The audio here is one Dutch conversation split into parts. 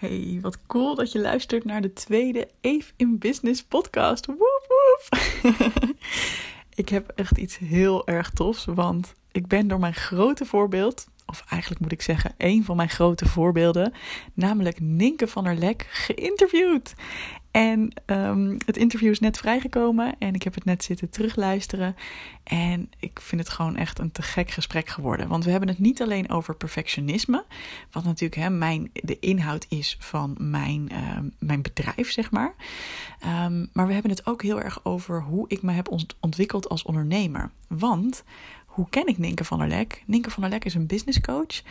Hey, wat cool dat je luistert naar de tweede Eve in Business podcast. Woep woep. ik heb echt iets heel erg tofs, want ik ben door mijn grote voorbeeld, of eigenlijk moet ik zeggen, een van mijn grote voorbeelden, namelijk Ninke van der Lek, geïnterviewd. En um, het interview is net vrijgekomen en ik heb het net zitten terugluisteren. En ik vind het gewoon echt een te gek gesprek geworden. Want we hebben het niet alleen over perfectionisme, wat natuurlijk hè, mijn, de inhoud is van mijn, uh, mijn bedrijf, zeg maar. Um, maar we hebben het ook heel erg over hoe ik me heb ontwikkeld als ondernemer. Want hoe ken ik Ninke van der Lek? Ninke van der Lek is een business coach.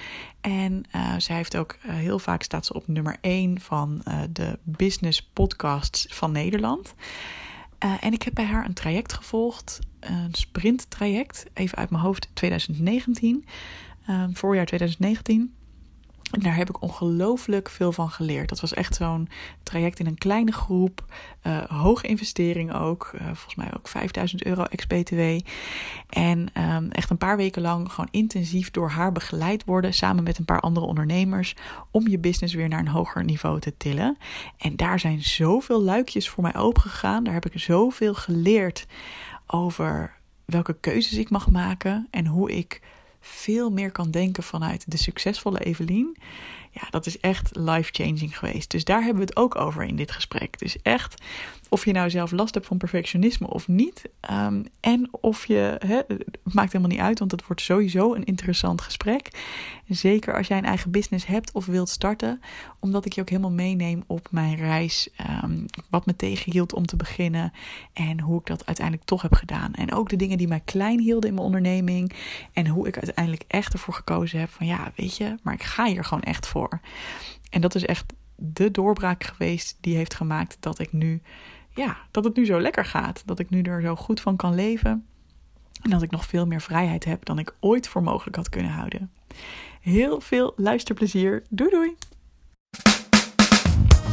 En uh, zij heeft ook uh, heel vaak staat ze op nummer 1 van uh, de business podcasts van Nederland. en ik heb bij haar een traject gevolgd, een sprint traject, even uit mijn hoofd 2019, voorjaar 2019. En daar heb ik ongelooflijk veel van geleerd. Dat was echt zo'n traject in een kleine groep. Uh, hoge investering ook. Uh, volgens mij ook 5000 euro ex-BTW. En um, echt een paar weken lang gewoon intensief door haar begeleid worden. Samen met een paar andere ondernemers. Om je business weer naar een hoger niveau te tillen. En daar zijn zoveel luikjes voor mij opengegaan. Daar heb ik zoveel geleerd over welke keuzes ik mag maken. En hoe ik veel meer kan denken vanuit de succesvolle Evelien. Ja, dat is echt life-changing geweest. Dus daar hebben we het ook over in dit gesprek. Dus echt, of je nou zelf last hebt van perfectionisme of niet. Um, en of je, het maakt helemaal niet uit, want het wordt sowieso een interessant gesprek. Zeker als jij een eigen business hebt of wilt starten. Omdat ik je ook helemaal meeneem op mijn reis. Um, wat me tegenhield om te beginnen. En hoe ik dat uiteindelijk toch heb gedaan. En ook de dingen die mij klein hielden in mijn onderneming. En hoe ik uiteindelijk echt ervoor gekozen heb van ja, weet je, maar ik ga hier gewoon echt voor. En dat is echt de doorbraak geweest die heeft gemaakt dat ik nu ja, dat het nu zo lekker gaat. Dat ik nu er zo goed van kan leven. En dat ik nog veel meer vrijheid heb dan ik ooit voor mogelijk had kunnen houden. Heel veel luisterplezier. Doei doei!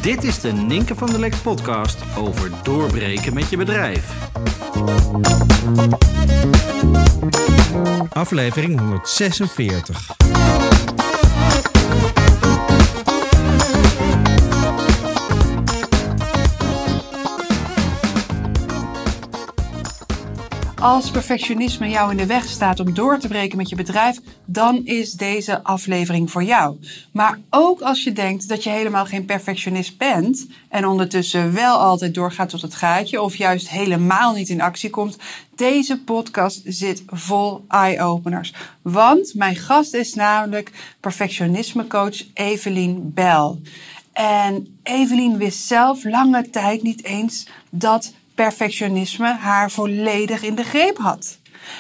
Dit is de Ninke van der Lek podcast over doorbreken met je bedrijf. Aflevering 146. Als perfectionisme jou in de weg staat om door te breken met je bedrijf, dan is deze aflevering voor jou. Maar ook als je denkt dat je helemaal geen perfectionist bent en ondertussen wel altijd doorgaat tot het gaatje of juist helemaal niet in actie komt, deze podcast zit vol eye-openers. Want mijn gast is namelijk perfectionismecoach Evelien Bell. En Evelien wist zelf lange tijd niet eens dat perfectionisme haar volledig in de greep had.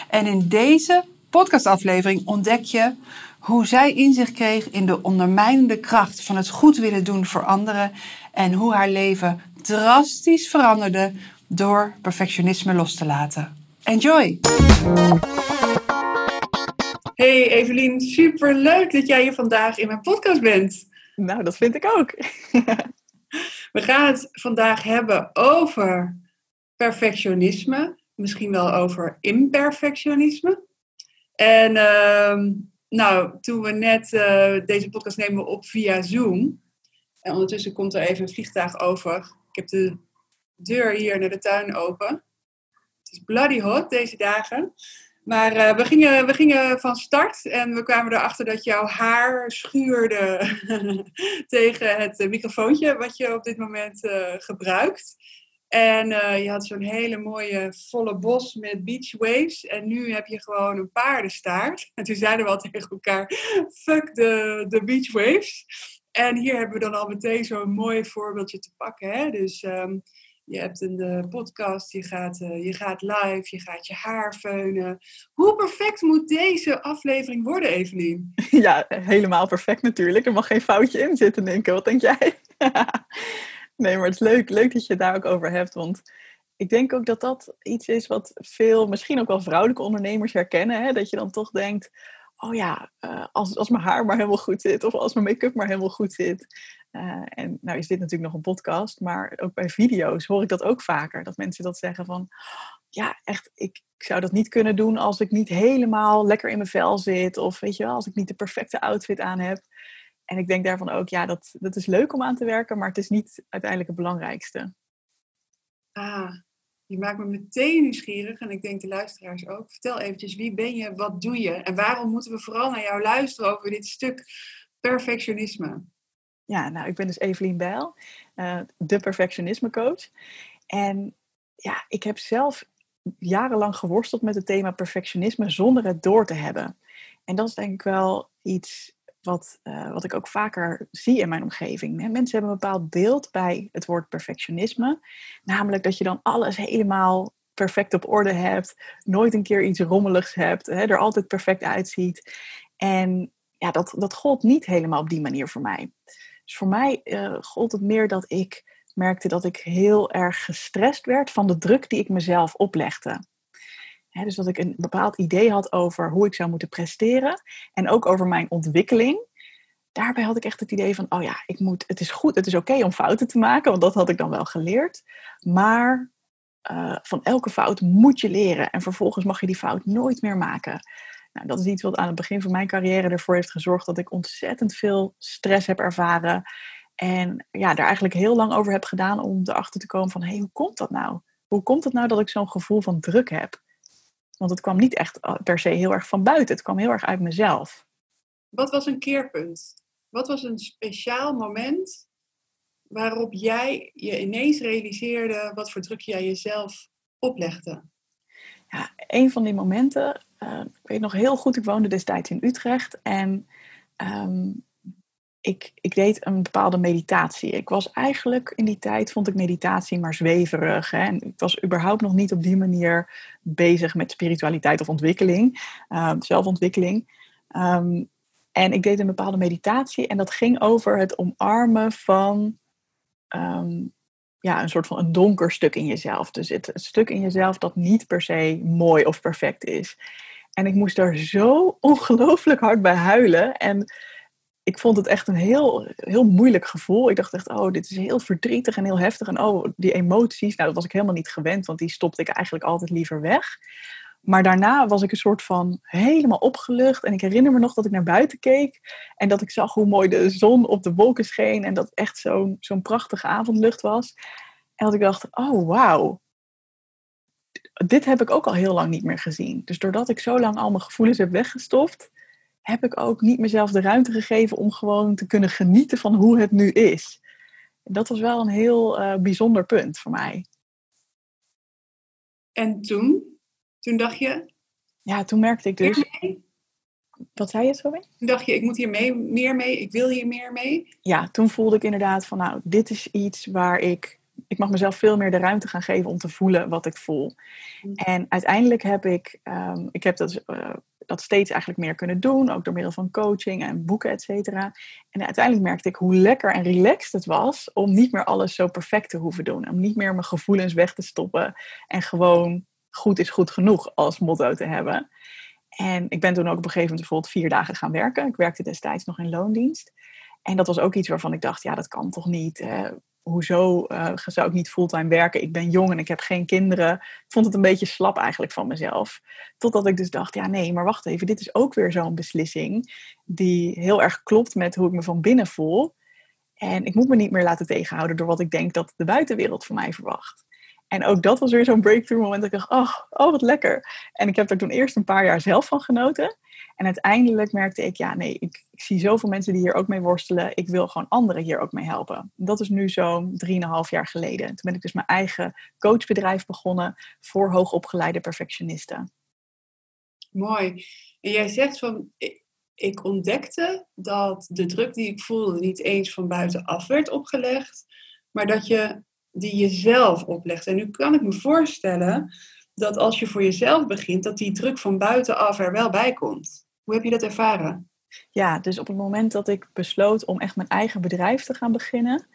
En in deze podcastaflevering ontdek je hoe zij inzicht kreeg in de ondermijnende kracht van het goed willen doen voor anderen en hoe haar leven drastisch veranderde door perfectionisme los te laten. Enjoy! Hey Evelien, super leuk dat jij hier vandaag in mijn podcast bent. Nou, dat vind ik ook. We gaan het vandaag hebben over perfectionisme, misschien wel over imperfectionisme. En uh, nou, toen we net uh, deze podcast nemen op via Zoom. En ondertussen komt er even een vliegtuig over. Ik heb de deur hier naar de tuin open. Het is bloody hot deze dagen. Maar uh, we, gingen, we gingen van start en we kwamen erachter dat jouw haar schuurde tegen het microfoontje wat je op dit moment uh, gebruikt. En uh, je had zo'n hele mooie volle bos met beach waves. En nu heb je gewoon een paardenstaart. En toen zeiden we al tegen elkaar: fuck de, de beach waves. En hier hebben we dan al meteen zo'n mooi voorbeeldje te pakken. Hè? Dus um, je hebt een podcast, je gaat, uh, je gaat live, je gaat je haar feunen. Hoe perfect moet deze aflevering worden, Evelien? Ja, helemaal perfect natuurlijk. Er mag geen foutje in zitten, denk ik. Wat denk jij? Nee, maar het is leuk, leuk dat je het daar ook over hebt. Want ik denk ook dat dat iets is wat veel, misschien ook wel vrouwelijke ondernemers herkennen. Hè? Dat je dan toch denkt, oh ja, uh, als, als mijn haar maar helemaal goed zit. Of als mijn make-up maar helemaal goed zit. Uh, en nou is dit natuurlijk nog een podcast. Maar ook bij video's hoor ik dat ook vaker. Dat mensen dat zeggen van, ja echt, ik, ik zou dat niet kunnen doen als ik niet helemaal lekker in mijn vel zit. Of weet je wel, als ik niet de perfecte outfit aan heb. En ik denk daarvan ook, ja, dat, dat is leuk om aan te werken, maar het is niet uiteindelijk het belangrijkste. Ah, je maakt me meteen nieuwsgierig en ik denk de luisteraars ook. Vertel eventjes, wie ben je, wat doe je en waarom moeten we vooral naar jou luisteren over dit stuk perfectionisme? Ja, nou, ik ben dus Evelien Bijl, uh, de perfectionisme coach. En ja, ik heb zelf jarenlang geworsteld met het thema perfectionisme zonder het door te hebben. En dat is denk ik wel iets wat, uh, wat ik ook vaker zie in mijn omgeving. Mensen hebben een bepaald beeld bij het woord perfectionisme. Namelijk dat je dan alles helemaal perfect op orde hebt. Nooit een keer iets rommeligs hebt. Hè, er altijd perfect uitziet. En ja, dat, dat gold niet helemaal op die manier voor mij. Dus voor mij uh, gold het meer dat ik merkte dat ik heel erg gestrest werd van de druk die ik mezelf oplegde. Dus dat ik een bepaald idee had over hoe ik zou moeten presteren en ook over mijn ontwikkeling. Daarbij had ik echt het idee van, oh ja, ik moet, het is goed, het is oké om fouten te maken, want dat had ik dan wel geleerd. Maar uh, van elke fout moet je leren en vervolgens mag je die fout nooit meer maken. Nou, dat is iets wat aan het begin van mijn carrière ervoor heeft gezorgd dat ik ontzettend veel stress heb ervaren. En ja, daar eigenlijk heel lang over heb gedaan om erachter te komen van, hé, hey, hoe komt dat nou? Hoe komt het nou dat ik zo'n gevoel van druk heb? Want het kwam niet echt eh, per se heel erg van buiten, het kwam heel erg uit mezelf. Wat was een keerpunt? Wat was een speciaal moment waarop jij je ineens realiseerde wat voor druk jij jezelf oplegde? Ja, een van die momenten, uh, ik weet nog heel goed, ik woonde destijds in Utrecht en um, ik, ik deed een bepaalde meditatie. Ik was eigenlijk in die tijd, vond ik meditatie maar zweverig. Hè? En ik was überhaupt nog niet op die manier bezig met spiritualiteit of ontwikkeling, uh, zelfontwikkeling. Um, en ik deed een bepaalde meditatie en dat ging over het omarmen van um, ja, een soort van een donker stuk in jezelf. Dus het, het stuk in jezelf dat niet per se mooi of perfect is. En ik moest daar zo ongelooflijk hard bij huilen. En ik vond het echt een heel, heel moeilijk gevoel. Ik dacht echt, oh, dit is heel verdrietig en heel heftig. En oh, die emoties, nou, dat was ik helemaal niet gewend, want die stopte ik eigenlijk altijd liever weg. Maar daarna was ik een soort van helemaal opgelucht. En ik herinner me nog dat ik naar buiten keek. En dat ik zag hoe mooi de zon op de wolken scheen. En dat echt zo'n zo'n prachtige avondlucht was. En dat ik dacht, oh wauw. Dit heb ik ook al heel lang niet meer gezien. Dus doordat ik zo lang al mijn gevoelens heb weggestopt, heb ik ook niet mezelf de ruimte gegeven om gewoon te kunnen genieten van hoe het nu is. Dat was wel een heel uh, bijzonder punt voor mij. En toen? Toen dacht je? Ja, toen merkte ik dus. Wat zei je, sorry? Toen dacht je, ik moet hier mee, meer mee, ik wil hier meer mee? Ja, toen voelde ik inderdaad van, nou, dit is iets waar ik ik mag mezelf veel meer de ruimte gaan geven om te voelen wat ik voel. Mm. En uiteindelijk heb ik, um, ik heb dat, uh, dat steeds eigenlijk meer kunnen doen, ook door middel van coaching en boeken, et cetera. En uiteindelijk merkte ik hoe lekker en relaxed het was om niet meer alles zo perfect te hoeven doen. Om niet meer mijn gevoelens weg te stoppen en gewoon goed is goed genoeg als motto te hebben. En ik ben toen ook op een gegeven moment bijvoorbeeld vier dagen gaan werken. Ik werkte destijds nog in loondienst. En dat was ook iets waarvan ik dacht, ja, dat kan toch niet hoezo uh, zou ik niet fulltime werken? Ik ben jong en ik heb geen kinderen. Ik vond het een beetje slap eigenlijk van mezelf. Totdat ik dus dacht, ja nee, maar wacht even. Dit is ook weer zo'n beslissing die heel erg klopt met hoe ik me van binnen voel. En ik moet me niet meer laten tegenhouden door wat ik denk dat de buitenwereld van mij verwacht. En ook dat was weer zo'n breakthrough moment. Dat ik dacht, oh, oh, wat lekker. En ik heb er toen eerst een paar jaar zelf van genoten. En uiteindelijk merkte ik, ja, nee, ik, ik, zie zoveel mensen die hier ook mee worstelen. Ik wil gewoon anderen hier ook mee helpen. Dat is nu zo'n drieënhalf jaar geleden. Toen ben ik dus mijn eigen coachbedrijf begonnen voor hoogopgeleide perfectionisten. Mooi. En jij zegt van, ik ontdekte dat de druk die ik voelde niet eens van buitenaf werd opgelegd, maar dat je die jezelf oplegt. En nu kan ik me voorstellen dat als je voor jezelf begint, dat die druk van buitenaf er wel bij komt. Hoe heb je dat ervaren? Ja, dus op het moment dat ik besloot om echt mijn eigen bedrijf te gaan beginnen,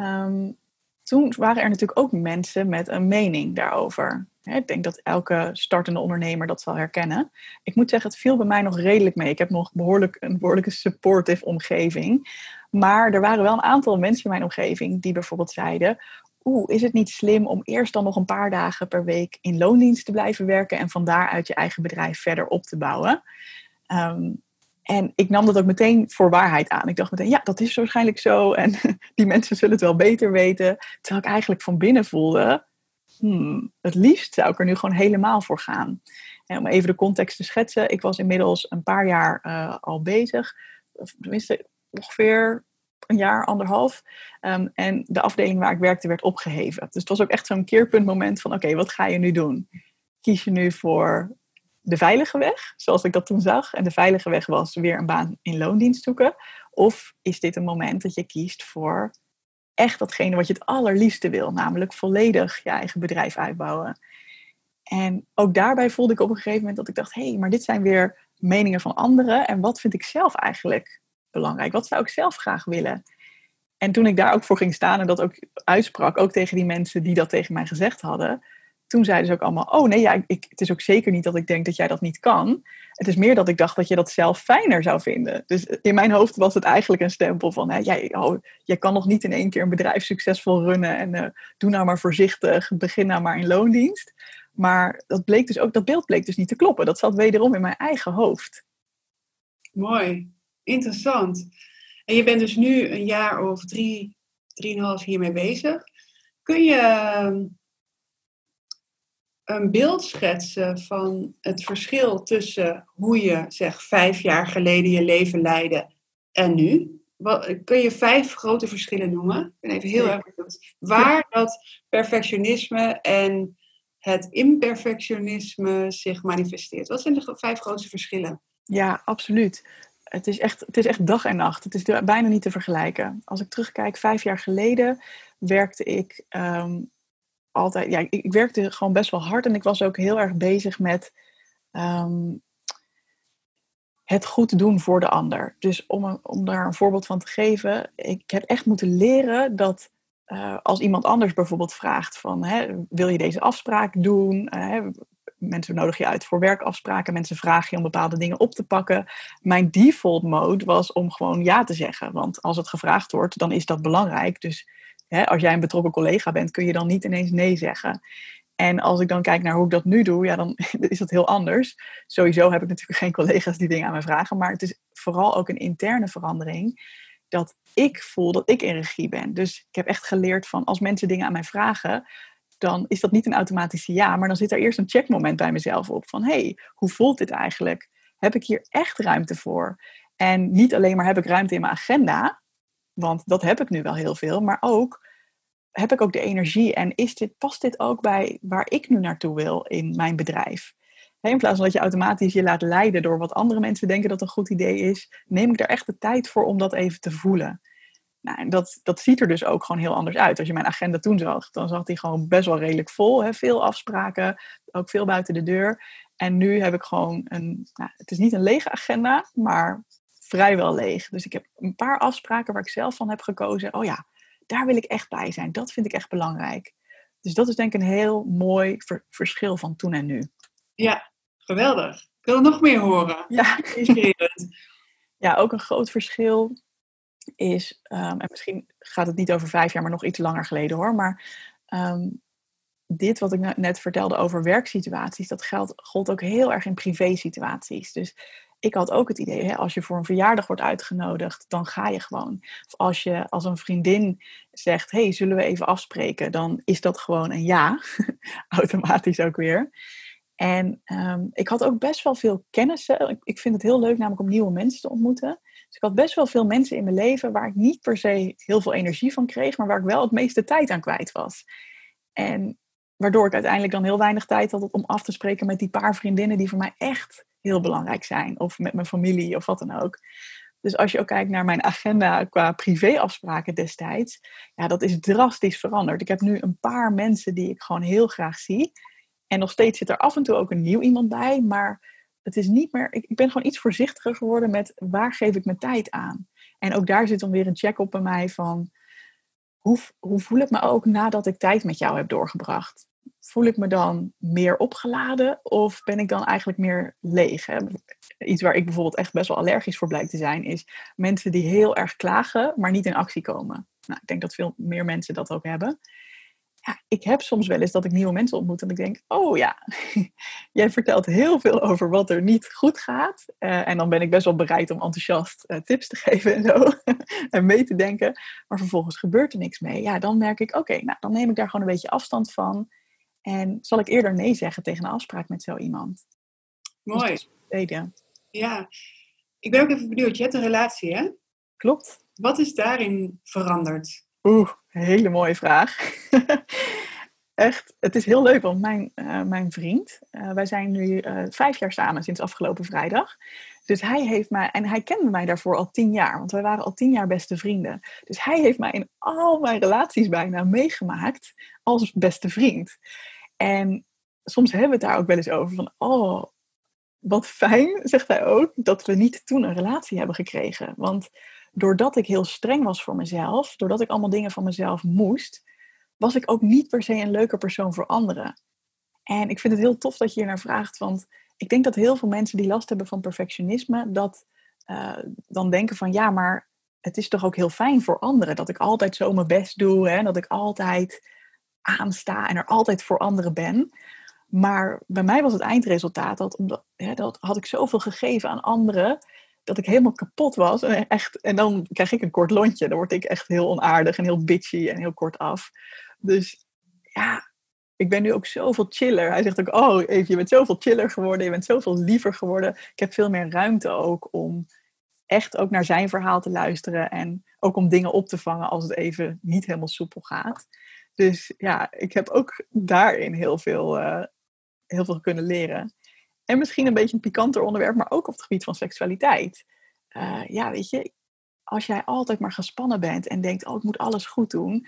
um, toen waren er natuurlijk ook mensen met een mening daarover. Ik denk dat elke startende ondernemer dat zal herkennen. Ik moet zeggen, het viel bij mij nog redelijk mee. Ik heb nog behoorlijk, een behoorlijke supportive omgeving. Maar er waren wel een aantal mensen in mijn omgeving die bijvoorbeeld zeiden: Oeh, is het niet slim om eerst dan nog een paar dagen per week in loondienst te blijven werken en van daaruit je eigen bedrijf verder op te bouwen? Um, En ik nam dat ook meteen voor waarheid aan. Ik dacht meteen, ja, dat is waarschijnlijk zo. En die mensen zullen het wel beter weten. Terwijl ik eigenlijk van binnen voelde, hmm, het liefst zou ik er nu gewoon helemaal voor gaan. En om even de context te schetsen. Ik was inmiddels een paar jaar uh, al bezig. Tenminste, ongeveer een jaar, anderhalf. Um, en de afdeling waar ik werkte werd opgeheven. Dus het was ook echt zo'n keerpuntmoment van, oké, wat ga je nu doen? Kies je nu voor de veilige weg, zoals ik dat toen zag? En de veilige weg was weer een baan in loondienst zoeken. Of is dit een moment dat je kiest voor echt datgene wat je het allerliefste wil, namelijk volledig je eigen bedrijf uitbouwen. En ook daarbij voelde ik op een gegeven moment dat ik dacht, hé, hey, maar dit zijn weer meningen van anderen en wat vind ik zelf eigenlijk belangrijk? Wat zou ik zelf graag willen? En toen ik daar ook voor ging staan en dat ook uitsprak, ook tegen die mensen die dat tegen mij gezegd hadden, toen zeiden ze ook allemaal: Oh nee, ja, ik, het is ook zeker niet dat ik denk dat jij dat niet kan. Het is meer dat ik dacht dat je dat zelf fijner zou vinden. Dus in mijn hoofd was het eigenlijk een stempel van: hè, jij, oh, jij kan nog niet in één keer een bedrijf succesvol runnen en uh, doe nou maar voorzichtig, begin nou maar in loondienst. Maar dat, bleek dus ook, dat beeld bleek dus niet te kloppen. Dat zat wederom in mijn eigen hoofd. Mooi, interessant. En je bent dus nu een jaar of drie, drieënhalf hiermee bezig. Kun je ehm, een beeld schetsen van het verschil tussen hoe je zeg vijf jaar geleden je leven leidde en nu? Wat, kun je vijf grote verschillen noemen? Ik ben even heel erg benieuwd. Waar dat perfectionisme en het imperfectionisme zich manifesteert. Wat zijn de vijf grootste verschillen? Ja, absoluut. Het is, echt, het is echt dag en nacht. Het is bijna niet te vergelijken. Als ik terugkijk, vijf jaar geleden werkte ik ehm, altijd, ja, ik, werkte gewoon best wel hard en ik was ook heel erg bezig met ehm, het goed doen voor de ander. Dus om, om daar een voorbeeld van te geven, ik heb echt moeten leren dat uh, als iemand anders bijvoorbeeld vraagt van, hè, wil je deze afspraak doen? Uh, mensen nodigen je uit voor werkafspraken, mensen vragen je om bepaalde dingen op te pakken. Mijn default mode was om gewoon ja te zeggen, want als het gevraagd wordt, dan is dat belangrijk. Dus als jij een betrokken collega bent, kun je dan niet ineens nee zeggen. En als ik dan kijk naar hoe ik dat nu doe, ja, dan is dat heel anders. Sowieso heb ik natuurlijk geen collega's die dingen aan me vragen, maar het is vooral ook een interne verandering dat ik voel dat ik in regie ben. Dus ik heb echt geleerd van als mensen dingen aan mij vragen, dan is dat niet een automatische ja, maar dan zit er eerst een checkmoment bij mezelf op van hey, hoe voelt dit eigenlijk? Heb ik hier echt ruimte voor? En niet alleen maar heb ik ruimte in mijn agenda, want dat heb ik nu wel heel veel, maar ook heb ik ook de energie en is dit, past dit ook bij waar ik nu naartoe wil in mijn bedrijf? In plaats van dat je automatisch je laat leiden door wat andere mensen denken dat een goed idee is, neem ik daar echt de tijd voor om dat even te voelen. Nou, dat, dat ziet er dus ook gewoon heel anders uit. Als je mijn agenda toen zag, dan zag die gewoon best wel redelijk vol. Hè? Veel afspraken, ook veel buiten de deur. En nu heb ik gewoon een, nou, het is niet een lege agenda, maar vrijwel leeg. Dus ik heb een paar afspraken waar ik zelf van heb gekozen. Oh ja, daar wil ik echt bij zijn. Dat vind ik echt belangrijk. Dus dat is denk ik een heel mooi verschil van toen en nu. Ja, geweldig. Ik wil nog meer horen. Ja, inspirerend. ja, ook een groot verschil is, um, en misschien gaat het niet over vijf jaar, maar nog iets langer geleden hoor, maar um, dit wat ik net vertelde over werksituaties, dat geldt, gold ook heel erg in privé-situaties. Dus ik had ook het idee, hè, als je voor een verjaardag wordt uitgenodigd, dan ga je gewoon. Of als je als een vriendin zegt, hey, zullen we even afspreken? Dan is dat gewoon een ja, automatisch ook weer. En um, ik had ook best wel veel kennissen. Ik, ik vind het heel leuk namelijk om nieuwe mensen te ontmoeten. Dus ik had best wel veel mensen in mijn leven waar ik niet per se heel veel energie van kreeg, maar waar ik wel het meeste tijd aan kwijt was. En waardoor ik uiteindelijk dan heel weinig tijd had om af te spreken met die paar vriendinnen die voor mij echt heel belangrijk zijn. Of met mijn familie of wat dan ook. Dus als je ook kijkt naar mijn agenda qua privéafspraken destijds, ja, dat is drastisch veranderd. Ik heb nu een paar mensen die ik gewoon heel graag zie. En nog steeds zit er af en toe ook een nieuw iemand bij, maar het is niet meer, ik, ben gewoon iets voorzichtiger geworden met waar geef ik mijn tijd aan. En ook daar zit dan weer een check op bij mij van hoe, hoe voel ik me ook nadat ik tijd met jou heb doorgebracht? Voel ik me dan meer opgeladen of ben ik dan eigenlijk meer leeg? Iets waar ik bijvoorbeeld echt best wel allergisch voor blijkt te zijn, is mensen die heel erg klagen, maar niet in actie komen. Nou, ik denk dat veel meer mensen dat ook hebben. ja, ik heb soms wel eens dat ik nieuwe mensen ontmoet en ik denk, oh ja, jij vertelt heel veel over wat er niet goed gaat. Eh, en dan ben ik best wel bereid om enthousiast eh, tips te geven en zo. en mee te denken. Maar vervolgens gebeurt er niks mee. Ja, dan merk ik, oké, nou dan neem ik daar gewoon een beetje afstand van. En zal ik eerder nee zeggen tegen een afspraak met zo iemand. Mooi. Dus ja, ik ben ook even benieuwd. Je hebt een relatie, hè? Klopt. Wat is daarin veranderd? Oeh, hele mooie vraag. Echt, het is heel leuk, want mijn, uh, mijn vriend, uh, wij zijn nu uh, vijf jaar samen sinds afgelopen vrijdag. Dus hij heeft mij, en hij kende mij daarvoor al tien jaar, want wij waren al tien jaar beste vrienden. Dus hij heeft mij in al mijn relaties bijna meegemaakt als beste vriend. En soms hebben we het daar ook wel eens over van, oh, wat fijn, zegt hij ook, dat we niet toen een relatie hebben gekregen. Want doordat ik heel streng was voor mezelf, doordat ik allemaal dingen van mezelf moest, was ik ook niet per se een leuke persoon voor anderen. En ik vind het heel tof dat je hier naar vraagt, want ik denk dat heel veel mensen die last hebben van perfectionisme, dat uh, dan denken van ja, maar het is toch ook heel fijn voor anderen dat ik altijd zo mijn best doe, hè, dat ik altijd aansta en er altijd voor anderen ben. Maar bij mij was het eindresultaat dat, omdat, hè, dat had ik zoveel gegeven aan anderen, dat ik helemaal kapot was. En, echt, en dan krijg ik een kort lontje. Dan word ik echt heel onaardig en heel bitchy en heel kort af. Dus ja, ik ben nu ook zoveel chiller. Hij zegt ook, oh even, je bent zoveel chiller geworden. Je bent zoveel liever geworden. Ik heb veel meer ruimte ook om echt ook naar zijn verhaal te luisteren. En ook om dingen op te vangen als het even niet helemaal soepel gaat. Dus ja, ik heb ook daarin heel veel, uh, heel veel kunnen leren. En misschien een beetje een pikanter onderwerp, maar ook op het gebied van seksualiteit. Uh, ja, weet je, als jij altijd maar gespannen bent en denkt, oh, ik moet alles goed doen.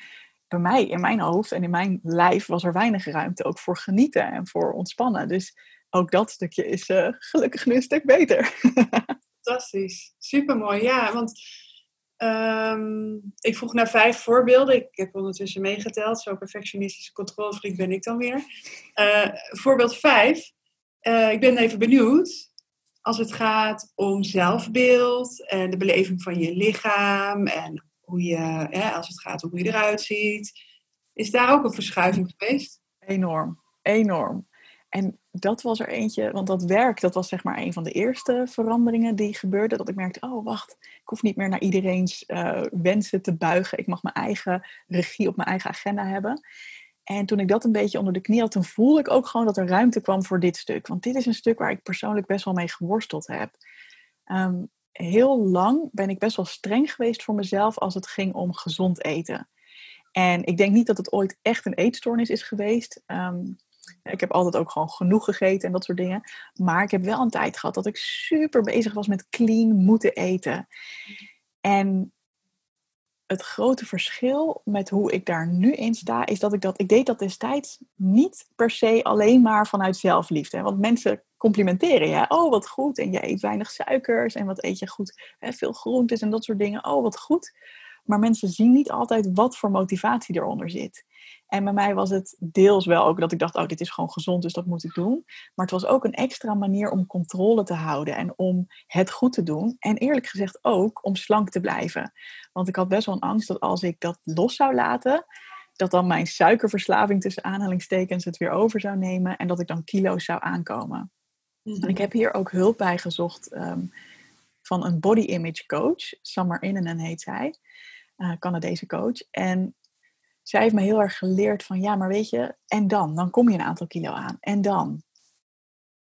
Bij mij, in mijn hoofd en in mijn lijf, was er weinig ruimte ook voor genieten en voor ontspannen. Dus ook dat stukje is uh, gelukkig nu een stuk beter. Fantastisch, supermooi. Ja, want um, ik vroeg naar vijf voorbeelden. Ik heb ondertussen meegeteld. Zo perfectionistische controlefreak ben ik dan weer. Uh, voorbeeld vijf uh, ik ben even benieuwd als het gaat om zelfbeeld en de beleving van je lichaam en hoe je, hè, als het gaat om hoe je eruit ziet. Is daar ook een verschuiving geweest? Enorm, enorm. En dat was er eentje, want dat werk, dat was zeg maar een van de eerste veranderingen die gebeurde. Dat ik merkte, oh wacht, ik hoef niet meer naar iedereen's uh, wensen te buigen. Ik mag mijn eigen regie op mijn eigen agenda hebben. En toen ik dat een beetje onder de knie had, toen voelde ik ook gewoon dat er ruimte kwam voor dit stuk. Want dit is een stuk waar ik persoonlijk best wel mee geworsteld heb. Um, heel lang ben ik best wel streng geweest voor mezelf als het ging om gezond eten. En ik denk niet dat het ooit echt een eetstoornis is geweest. Um, ik heb altijd ook gewoon genoeg gegeten en dat soort dingen. Maar ik heb wel een tijd gehad dat ik super bezig was met clean moeten eten. En het grote verschil met hoe ik daar nu in sta, is dat ik dat, ik deed dat destijds niet per se alleen maar vanuit zelfliefde. Want mensen complimenteren je. Oh, wat goed. En je eet weinig suikers. En wat eet je goed? Hè, veel groentes en dat soort dingen. Oh, wat goed. Maar mensen zien niet altijd wat voor motivatie eronder zit. En bij mij was het deels wel ook dat ik dacht, oh, dit is gewoon gezond, dus dat moet ik doen. Maar het was ook een extra manier om controle te houden en om het goed te doen. En eerlijk gezegd ook om slank te blijven. Want ik had best wel een angst dat als ik dat los zou laten, dat dan mijn suikerverslaving tussen aanhalingstekens het weer over zou nemen en dat ik dan kilo's zou aankomen. En ik heb hier ook hulp bij gezocht um, van een body image coach, Summer Innenen heet zij, uh, Canadese coach. En zij heeft me heel erg geleerd van ja, maar weet je, en dan? Dan kom je een aantal kilo aan. En dan?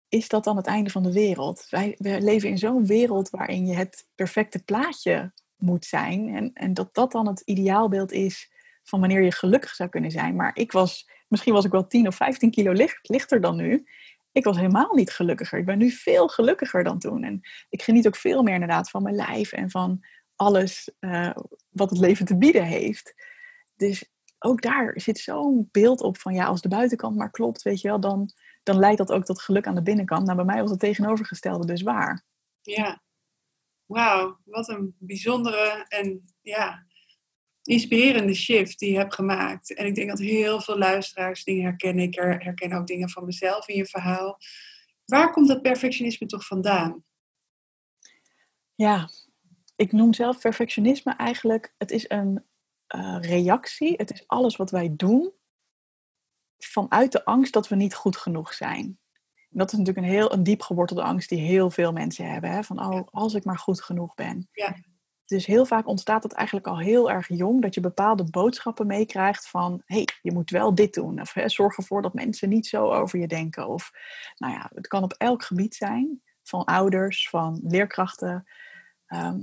Is dat dan het einde van de wereld? Wij, wij leven in zo'n wereld waarin je het perfecte plaatje moet zijn. En, en dat dat dan het ideaalbeeld is van wanneer je gelukkig zou kunnen zijn. Maar ik was, misschien was ik wel 10 of 15 kilo licht, lichter dan nu. Ik was helemaal niet gelukkiger. Ik ben nu veel gelukkiger dan toen. En ik geniet ook veel meer inderdaad van mijn lijf en van alles uh, wat het leven te bieden heeft. Dus ook daar zit zo'n beeld op van ja, als de buitenkant maar klopt, weet je wel, dan, dan leidt dat ook tot geluk aan de binnenkant. Nou, bij mij was het tegenovergestelde dus waar. Ja, wauw, wat een bijzondere en ja, inspirerende shift die je hebt gemaakt. En ik denk dat heel veel luisteraars dingen herkennen. Ik herken ook dingen van mezelf in je verhaal. Waar komt dat perfectionisme toch vandaan? Ja, ik noem zelf perfectionisme eigenlijk, het is een uh, reactie. Het is alles wat wij doen vanuit de angst dat we niet goed genoeg zijn. En dat is natuurlijk een heel een diep gewortelde angst die heel veel mensen hebben. Hè? Van, oh, als ik maar goed genoeg ben. Ja. Dus heel vaak ontstaat het eigenlijk al heel erg jong, dat je bepaalde boodschappen meekrijgt van, hé, hey, je moet wel dit doen. Of hè, zorg ervoor dat mensen niet zo over je denken. Of, nou ja, het kan op elk gebied zijn, van ouders, van leerkrachten. Ehm,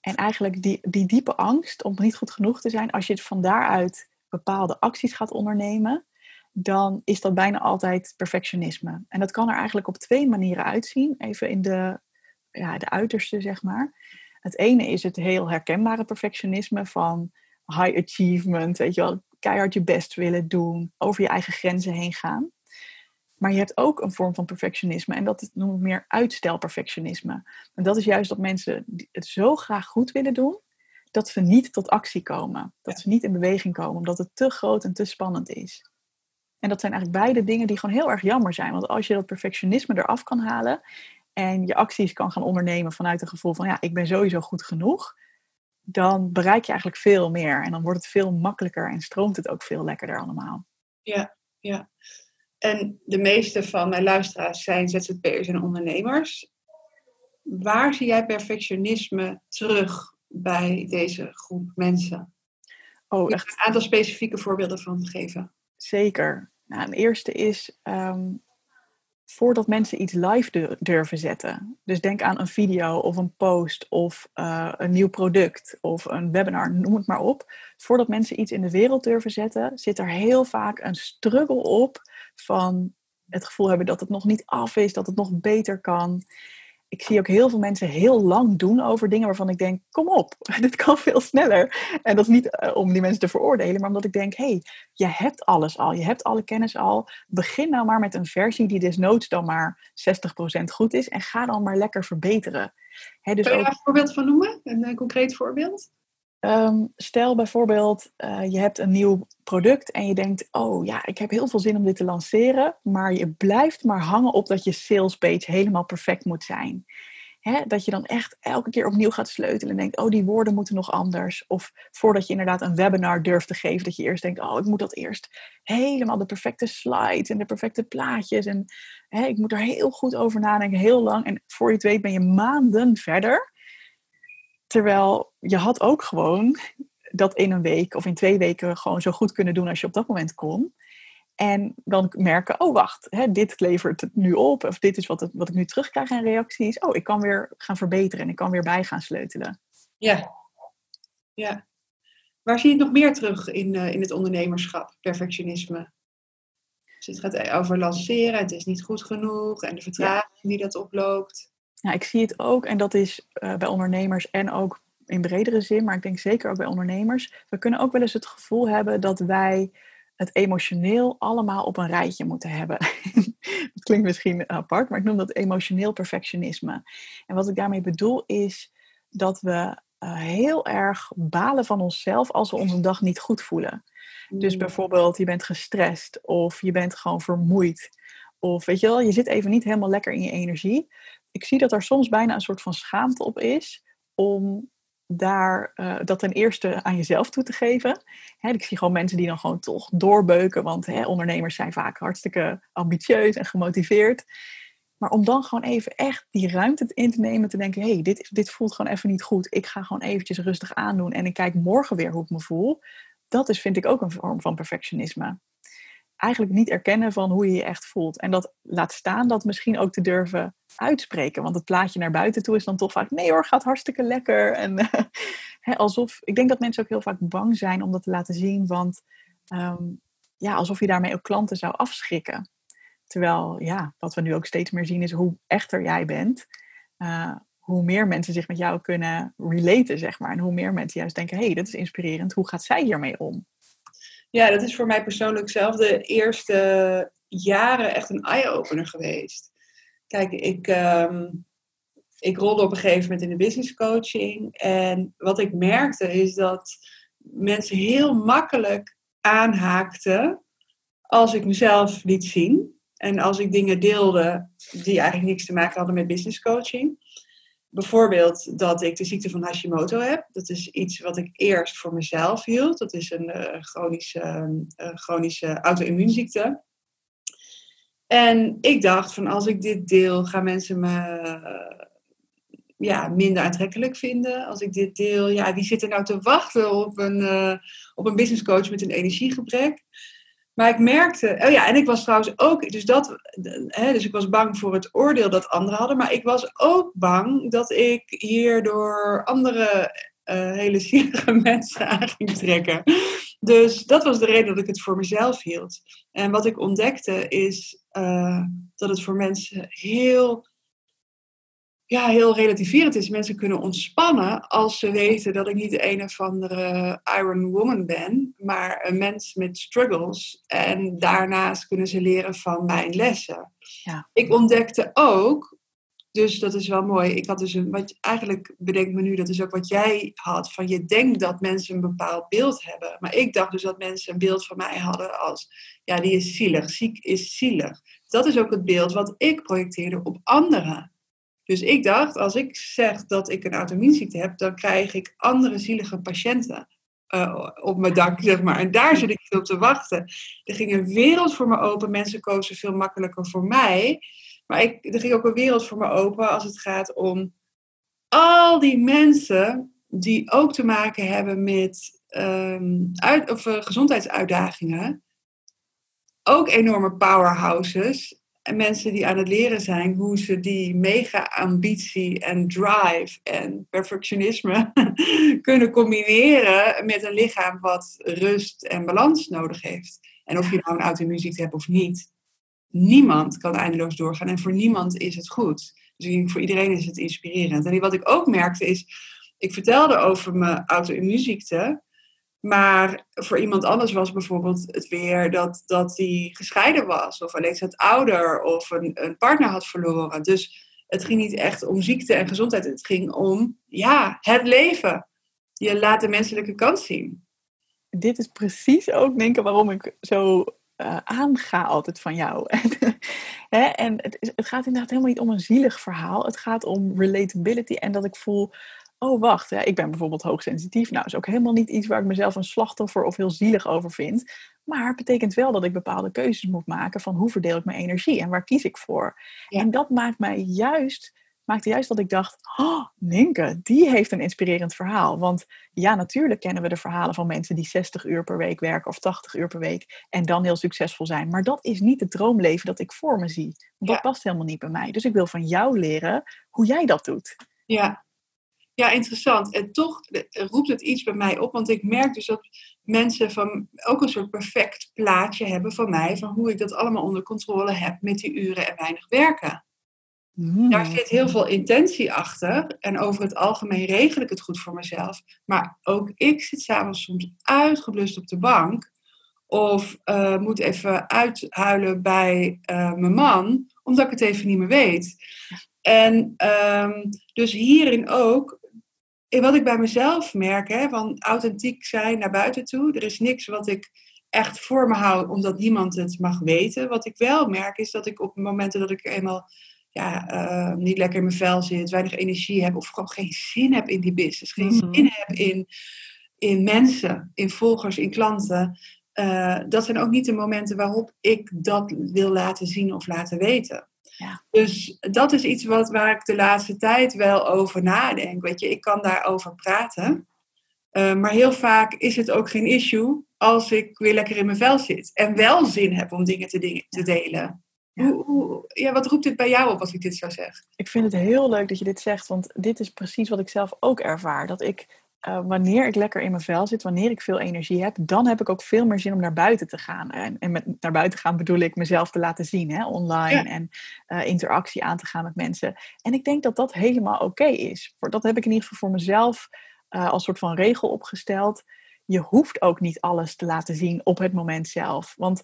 en eigenlijk die, die diepe angst om niet goed genoeg te zijn, als je van daaruit bepaalde acties gaat ondernemen, dan is dat bijna altijd perfectionisme. En dat kan er eigenlijk op twee manieren uitzien, even in de, ja, de uiterste, zeg maar. Het ene is het heel herkenbare perfectionisme van high achievement, weet je wel, keihard je best willen doen, over je eigen grenzen heen gaan. Maar je hebt ook een vorm van perfectionisme en dat noem ik meer uitstelperfectionisme. En dat is juist dat mensen het zo graag goed willen doen, dat ze niet tot actie komen. Dat ze niet in beweging komen, omdat het te groot en te spannend is. En dat zijn eigenlijk beide dingen die gewoon heel erg jammer zijn. Want als je dat perfectionisme eraf kan halen en je acties kan gaan ondernemen vanuit een gevoel van ja, ik ben sowieso goed genoeg, dan bereik je eigenlijk veel meer. En dan wordt het veel makkelijker en stroomt het ook veel lekkerder allemaal. Ja, ja. En de meeste van mijn luisteraars zijn ZZP'ers en ondernemers. Waar zie jij perfectionisme terug bij deze groep mensen? Oh, echt. Een aantal specifieke voorbeelden van geven. Zeker. Nou, een eerste is ehm, voordat mensen iets live durven zetten. Dus denk aan een video of een post of uh, een nieuw product of een webinar, noem het maar op. Voordat mensen iets in de wereld durven zetten, zit er heel vaak een struggle op van het gevoel hebben dat het nog niet af is, dat het nog beter kan ik zie ook heel veel mensen heel lang doen over dingen waarvan ik denk, kom op, dit kan veel sneller. En dat is niet eh, om die mensen te veroordelen, maar omdat ik denk, hé, hey, je hebt alles al, je hebt alle kennis al. Begin nou maar met een versie die desnoods dan maar 60% goed is en ga dan maar lekker verbeteren. He, dus Kun je daar een voorbeeld van noemen? Een, een concreet voorbeeld? Ehm, stel bijvoorbeeld, uh, je hebt een nieuw product en je denkt, oh ja, ik heb heel veel zin om dit te lanceren, maar je blijft maar hangen op dat je salespage helemaal perfect moet zijn. dat je dan echt elke keer opnieuw gaat sleutelen en denkt, oh die woorden moeten nog anders. Of voordat je inderdaad een webinar durft te geven, dat je eerst denkt, oh ik moet dat eerst helemaal de perfecte slides en de perfecte plaatjes. En ik moet er heel goed over nadenken, heel lang. En voor je het weet ben je maanden verder. Terwijl je had ook gewoon dat in een week of in twee weken gewoon zo goed kunnen doen als je op dat moment kon. En dan merken, oh wacht, hè, dit levert het nu op. Of dit is wat, het, wat ik nu terugkrijg in reacties. Oh, ik kan weer gaan verbeteren en ik kan weer bij gaan sleutelen. Ja, ja. Waar zie je het nog meer terug in, uh, in het ondernemerschap, perfectionisme? Dus het gaat over lanceren, het is niet goed genoeg en de vertraging die dat oploopt. Ja, ik zie het ook en dat is uh, bij ondernemers en ook in bredere zin, maar ik denk zeker ook bij ondernemers. We kunnen ook wel eens het gevoel hebben dat wij het emotioneel allemaal op een rijtje moeten hebben. dat klinkt misschien apart, maar ik noem dat emotioneel perfectionisme. En wat ik daarmee bedoel is dat we uh, heel erg balen van onszelf als we onze dag niet goed voelen. Dus mm. bijvoorbeeld, je bent gestrest of je bent gewoon vermoeid. Of weet je wel, je zit even niet helemaal lekker in je energie. Ik zie dat er soms bijna een soort van schaamte op is om daar uh, dat ten eerste aan jezelf toe te geven. ik zie gewoon mensen die dan gewoon toch doorbeuken, want ondernemers zijn vaak hartstikke ambitieus en gemotiveerd. Maar om dan gewoon even echt die ruimte in te nemen, te denken, hé, hey, dit, dit voelt gewoon even niet goed. Ik ga gewoon eventjes rustig aandoen en ik kijk morgen weer hoe ik me voel. Dat is, vind ik, ook een vorm van perfectionisme. Eigenlijk niet erkennen van hoe je je echt voelt. En dat laat staan dat misschien ook te durven uitspreken. Want het plaatje naar buiten toe is dan toch vaak, nee hoor, gaat hartstikke lekker. En alsof, ik denk dat mensen ook heel vaak bang zijn om dat te laten zien. Want ehm, ja, alsof je daarmee ook klanten zou afschrikken. Terwijl, ja, wat we nu ook steeds meer zien is hoe echter jij bent. Uh, hoe meer mensen zich met jou kunnen relaten, zeg maar. En hoe meer mensen juist denken, hé, hey, dat is inspirerend. Hoe gaat zij hiermee om? Ja, dat is voor mij persoonlijk zelf de eerste jaren echt een eye-opener geweest. Kijk, ik, um, ik rolde op een gegeven moment in de business coaching. En wat ik merkte is dat mensen heel makkelijk aanhaakten als ik mezelf liet zien. En als ik dingen deelde die eigenlijk niks te maken hadden met business coaching. bijvoorbeeld dat ik de ziekte van Hashimoto heb. Dat is iets wat ik eerst voor mezelf hield. Dat is een uh, chronische, uh, chronische auto-immuunziekte. En ik dacht van als ik dit deel, gaan mensen me ja, minder aantrekkelijk vinden. Als ik dit deel, ja, wie zit er nou te wachten op een, uh, op een business coach met een energiegebrek? Maar ik merkte, oh ja, en ik was trouwens ook, dus dat, hè, dus ik was bang voor het oordeel dat anderen hadden, maar ik was ook bang dat ik hierdoor andere uh, hele zielige mensen aan ging trekken. Dus dat was de reden dat ik het voor mezelf hield. En wat ik ontdekte is uh, dat het voor mensen heel ja, heel relativerend is. Mensen kunnen ontspannen als ze weten dat ik niet de een of andere Iron Woman ben, maar een mens met struggles. En daarnaast kunnen ze leren van mijn lessen. Ja. Ik ontdekte ook, dus dat is wel mooi. Ik had dus een, wat eigenlijk bedenk me nu, dat is ook wat jij had. Van je denkt dat mensen een bepaald beeld hebben. Maar ik dacht dus dat mensen een beeld van mij hadden als, ja, die is zielig. Ziek is zielig. Dat is ook het beeld wat ik projecteerde op anderen. Dus ik dacht, als ik zeg dat ik een auto-immuunziekte heb, dan krijg ik andere zielige patiënten uh, op mijn dak, zeg maar. En daar zit ik op te wachten. Er ging een wereld voor me open. Mensen kozen veel makkelijker voor mij. Maar ik, er ging ook een wereld voor me open als het gaat om al die mensen die ook te maken hebben met um, uit, of, uh, gezondheidsuitdagingen. Ook enorme powerhouses en mensen die aan het leren zijn hoe ze die mega ambitie en drive en perfectionisme kunnen combineren met een lichaam wat rust en balans nodig heeft. En of je nou een auto-immuunziekte hebt of niet, niemand kan eindeloos doorgaan en voor niemand is het goed. Dus voor iedereen is het inspirerend. En wat ik ook merkte is, ik vertelde over mijn auto-immuunziekte. Maar voor iemand anders was bijvoorbeeld het weer dat, dat hij gescheiden was, of alleen het ouder, of een, een partner had verloren. Dus het ging niet echt om ziekte en gezondheid. Het ging om, ja, het leven. Je laat de menselijke kant zien. Dit is precies ook, denk ik, waarom ik zo uh, aanga altijd van jou. en het, het gaat inderdaad helemaal niet om een zielig verhaal. Het gaat om relatability en dat ik voel, oh wacht, ja, ik ben bijvoorbeeld hoogsensitief. Nou, is ook helemaal niet iets waar ik mezelf een slachtoffer of heel zielig over vind. Maar het betekent wel dat ik bepaalde keuzes moet maken van hoe verdeel ik mijn energie en waar kies ik voor. En dat maakt mij juist, maakte juist dat ik dacht, oh, Ninke, die heeft een inspirerend verhaal. Want ja, natuurlijk kennen we de verhalen van mensen die 60 uur per week werken of 80 uur per week en dan heel succesvol zijn. Maar dat is niet het droomleven dat ik voor me zie. Want dat past helemaal niet bij mij. Dus ik wil van jou leren hoe jij dat doet. Ja, ja, interessant. En toch roept het iets bij mij op, want ik merk dus dat mensen van ook een soort perfect plaatje hebben van mij, van hoe ik dat allemaal onder controle heb met die uren en weinig werken. Mm. Daar zit heel veel intentie achter. En over het algemeen regel ik het goed voor mezelf. Maar ook ik zit s'avonds soms uitgeblust op de bank. Of uh, moet even uithuilen bij uh, mijn man, omdat ik het even niet meer weet. En um, dus hierin ook wat ik bij mezelf merk, hè, van authentiek zijn naar buiten toe. Er is niks wat ik echt voor me hou, omdat niemand het mag weten. Wat ik wel merk, is dat ik op momenten dat ik eenmaal ja, uh, niet lekker in mijn vel zit, weinig energie heb, of gewoon geen zin heb in die business, geen mhm. zin heb in, in mensen, in volgers, in klanten. Uh, dat zijn ook niet de momenten waarop ik dat wil laten zien of laten weten. Ja. Dus dat is iets wat, waar ik de laatste tijd wel over nadenk. Weet je, ik kan daarover praten. Uh, maar heel vaak is het ook geen issue als ik weer lekker in mijn vel zit. En wel zin heb om dingen te, dingen, te delen. Ja. Hoe, hoe, ja, wat roept dit bij jou op als ik dit zo zeg? Ik vind het heel leuk dat je dit zegt, want dit is precies wat ik zelf ook ervaar. Dat ik uh, wanneer ik lekker in mijn vel zit, wanneer ik veel energie heb, dan heb ik ook veel meer zin om naar buiten te gaan. En, en met naar buiten gaan bedoel ik mezelf te laten zien, hè, online en uh, interactie aan te gaan met mensen. En ik denk dat dat helemaal oké is. Voor, dat heb ik in ieder geval voor mezelf uh, als soort van regel opgesteld. Je hoeft ook niet alles te laten zien op het moment zelf. Want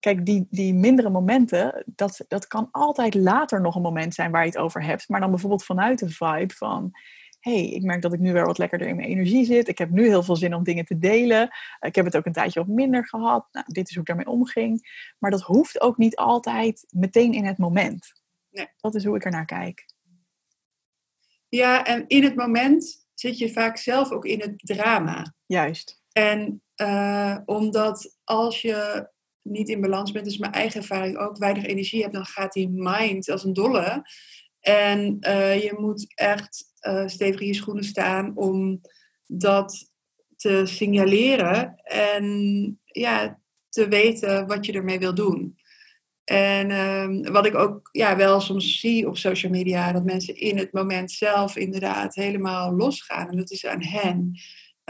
kijk, die, die mindere momenten, dat, dat kan altijd later nog een moment zijn waar je het over hebt. Maar dan bijvoorbeeld vanuit de vibe van hey, ik merk dat ik nu weer wat lekkerder in mijn energie zit. Ik heb nu heel veel zin om dingen te delen. Ik heb het ook een tijdje wat minder gehad. Nou, dit is hoe ik daarmee omging. Maar dat hoeft ook niet altijd meteen in het moment. Nee. Dat is hoe ik er naar kijk. Ja, en in het moment zit je vaak zelf ook in het drama. Juist. En uh, omdat als je niet in balans bent, dus mijn eigen ervaring ook, weinig energie hebt, dan gaat die mind als een dolle. En uh, je moet echt uh, stevig in je schoenen staan om dat te signaleren en ja, te weten wat je ermee wil doen. En uh, wat ik ook ja, wel soms zie op social media, dat mensen in het moment zelf inderdaad helemaal losgaan. En dat is aan hen.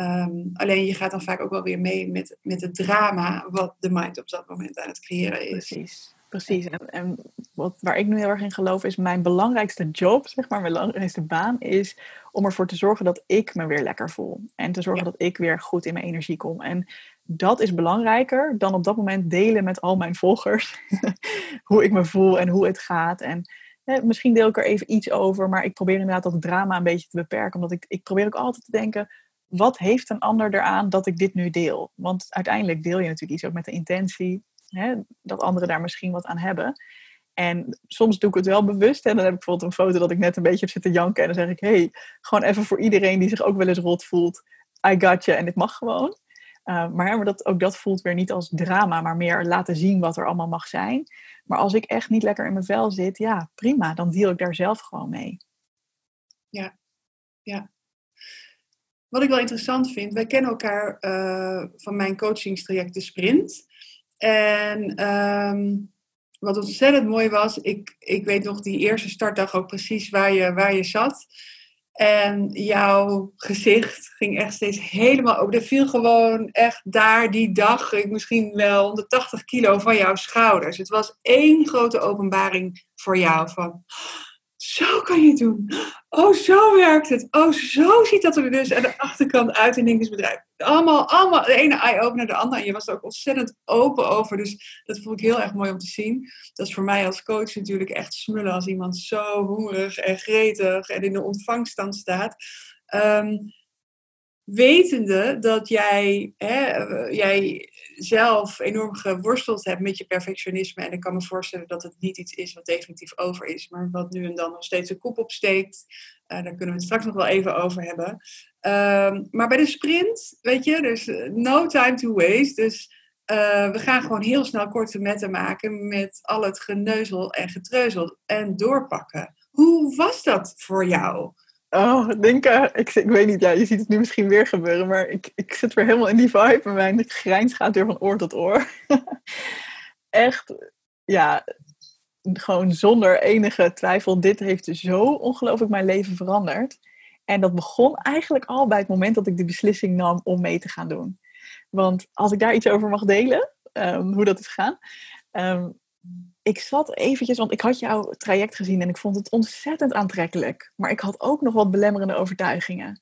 Um, alleen je gaat dan vaak ook wel weer mee met, met het drama wat de mind op dat moment aan het creëren is. Precies. Precies. En, en wat, waar ik nu heel erg in geloof is mijn belangrijkste job, zeg maar, mijn belangrijkste baan is om ervoor te zorgen dat ik me weer lekker voel. En te zorgen dat ik weer goed in mijn energie kom. En dat is belangrijker dan op dat moment delen met al mijn volgers hoe ik me voel en hoe het gaat. En misschien deel ik er even iets over, maar ik probeer inderdaad dat drama een beetje te beperken. Omdat ik, ik probeer ook altijd te denken, wat heeft een ander eraan dat ik dit nu deel? Want uiteindelijk deel je natuurlijk iets ook met de intentie hè, dat anderen daar misschien wat aan hebben. En soms doe ik het wel bewust. En dan heb ik bijvoorbeeld een foto dat ik net een beetje heb zitten janken. En dan zeg ik, hey, gewoon even voor iedereen die zich ook wel eens rot voelt. I got you en dit mag gewoon. Uh, maar dat, ook dat voelt weer niet als drama, maar meer laten zien wat er allemaal mag zijn. Maar als ik echt niet lekker in mijn vel zit, ja, prima, dan deal ik daar zelf gewoon mee. Ja, ja. Wat ik wel interessant vind, wij kennen elkaar uh, van mijn coachingstraject De Sprint. En um, wat ontzettend mooi was, ik, ik weet nog die eerste startdag ook precies waar je, waar je zat. En jouw gezicht ging echt steeds helemaal open. Er viel gewoon echt daar die dag misschien wel 180 kilo van jouw schouders. Het was één grote openbaring voor jou van zo kan je het doen. Oh, zo werkt het. Oh, zo ziet dat er dus aan de achterkant uit in Ninkes bedrijf. Allemaal, allemaal, de ene eye-opener de andere. En je was er ook ontzettend open over. Dus dat vond ik heel erg mooi om te zien. Dat is voor mij als coach natuurlijk echt smullen als iemand zo hongerig en gretig en in de ontvangststand staat. Um, wetende dat jij, hè, jij zelf enorm geworsteld hebt met je perfectionisme. En ik kan me voorstellen dat het niet iets is wat definitief over is, maar wat nu en dan nog steeds een kop opsteekt. Uh, daar kunnen we het straks nog wel even over hebben. Um, maar bij de sprint, weet je, dus no time to waste. Dus uh, we gaan gewoon heel snel korte metten maken met al het geneuzel en getreuzel en doorpakken. Hoe was dat voor jou? Oh, denken. Ik, ik weet niet, ja, je ziet het nu misschien weer gebeuren, maar ik, ik zit weer helemaal in die vibe en mijn grijns gaat weer van oor tot oor. Echt, ja, gewoon zonder enige twijfel, dit heeft zo ongelooflijk mijn leven veranderd. En dat begon eigenlijk al bij het moment dat ik de beslissing nam om mee te gaan doen. Want als ik daar iets over mag delen, um, hoe dat is gegaan. Um, ik zat eventjes, want ik had jouw traject gezien en ik vond het ontzettend aantrekkelijk. Maar ik had ook nog wat belemmerende overtuigingen.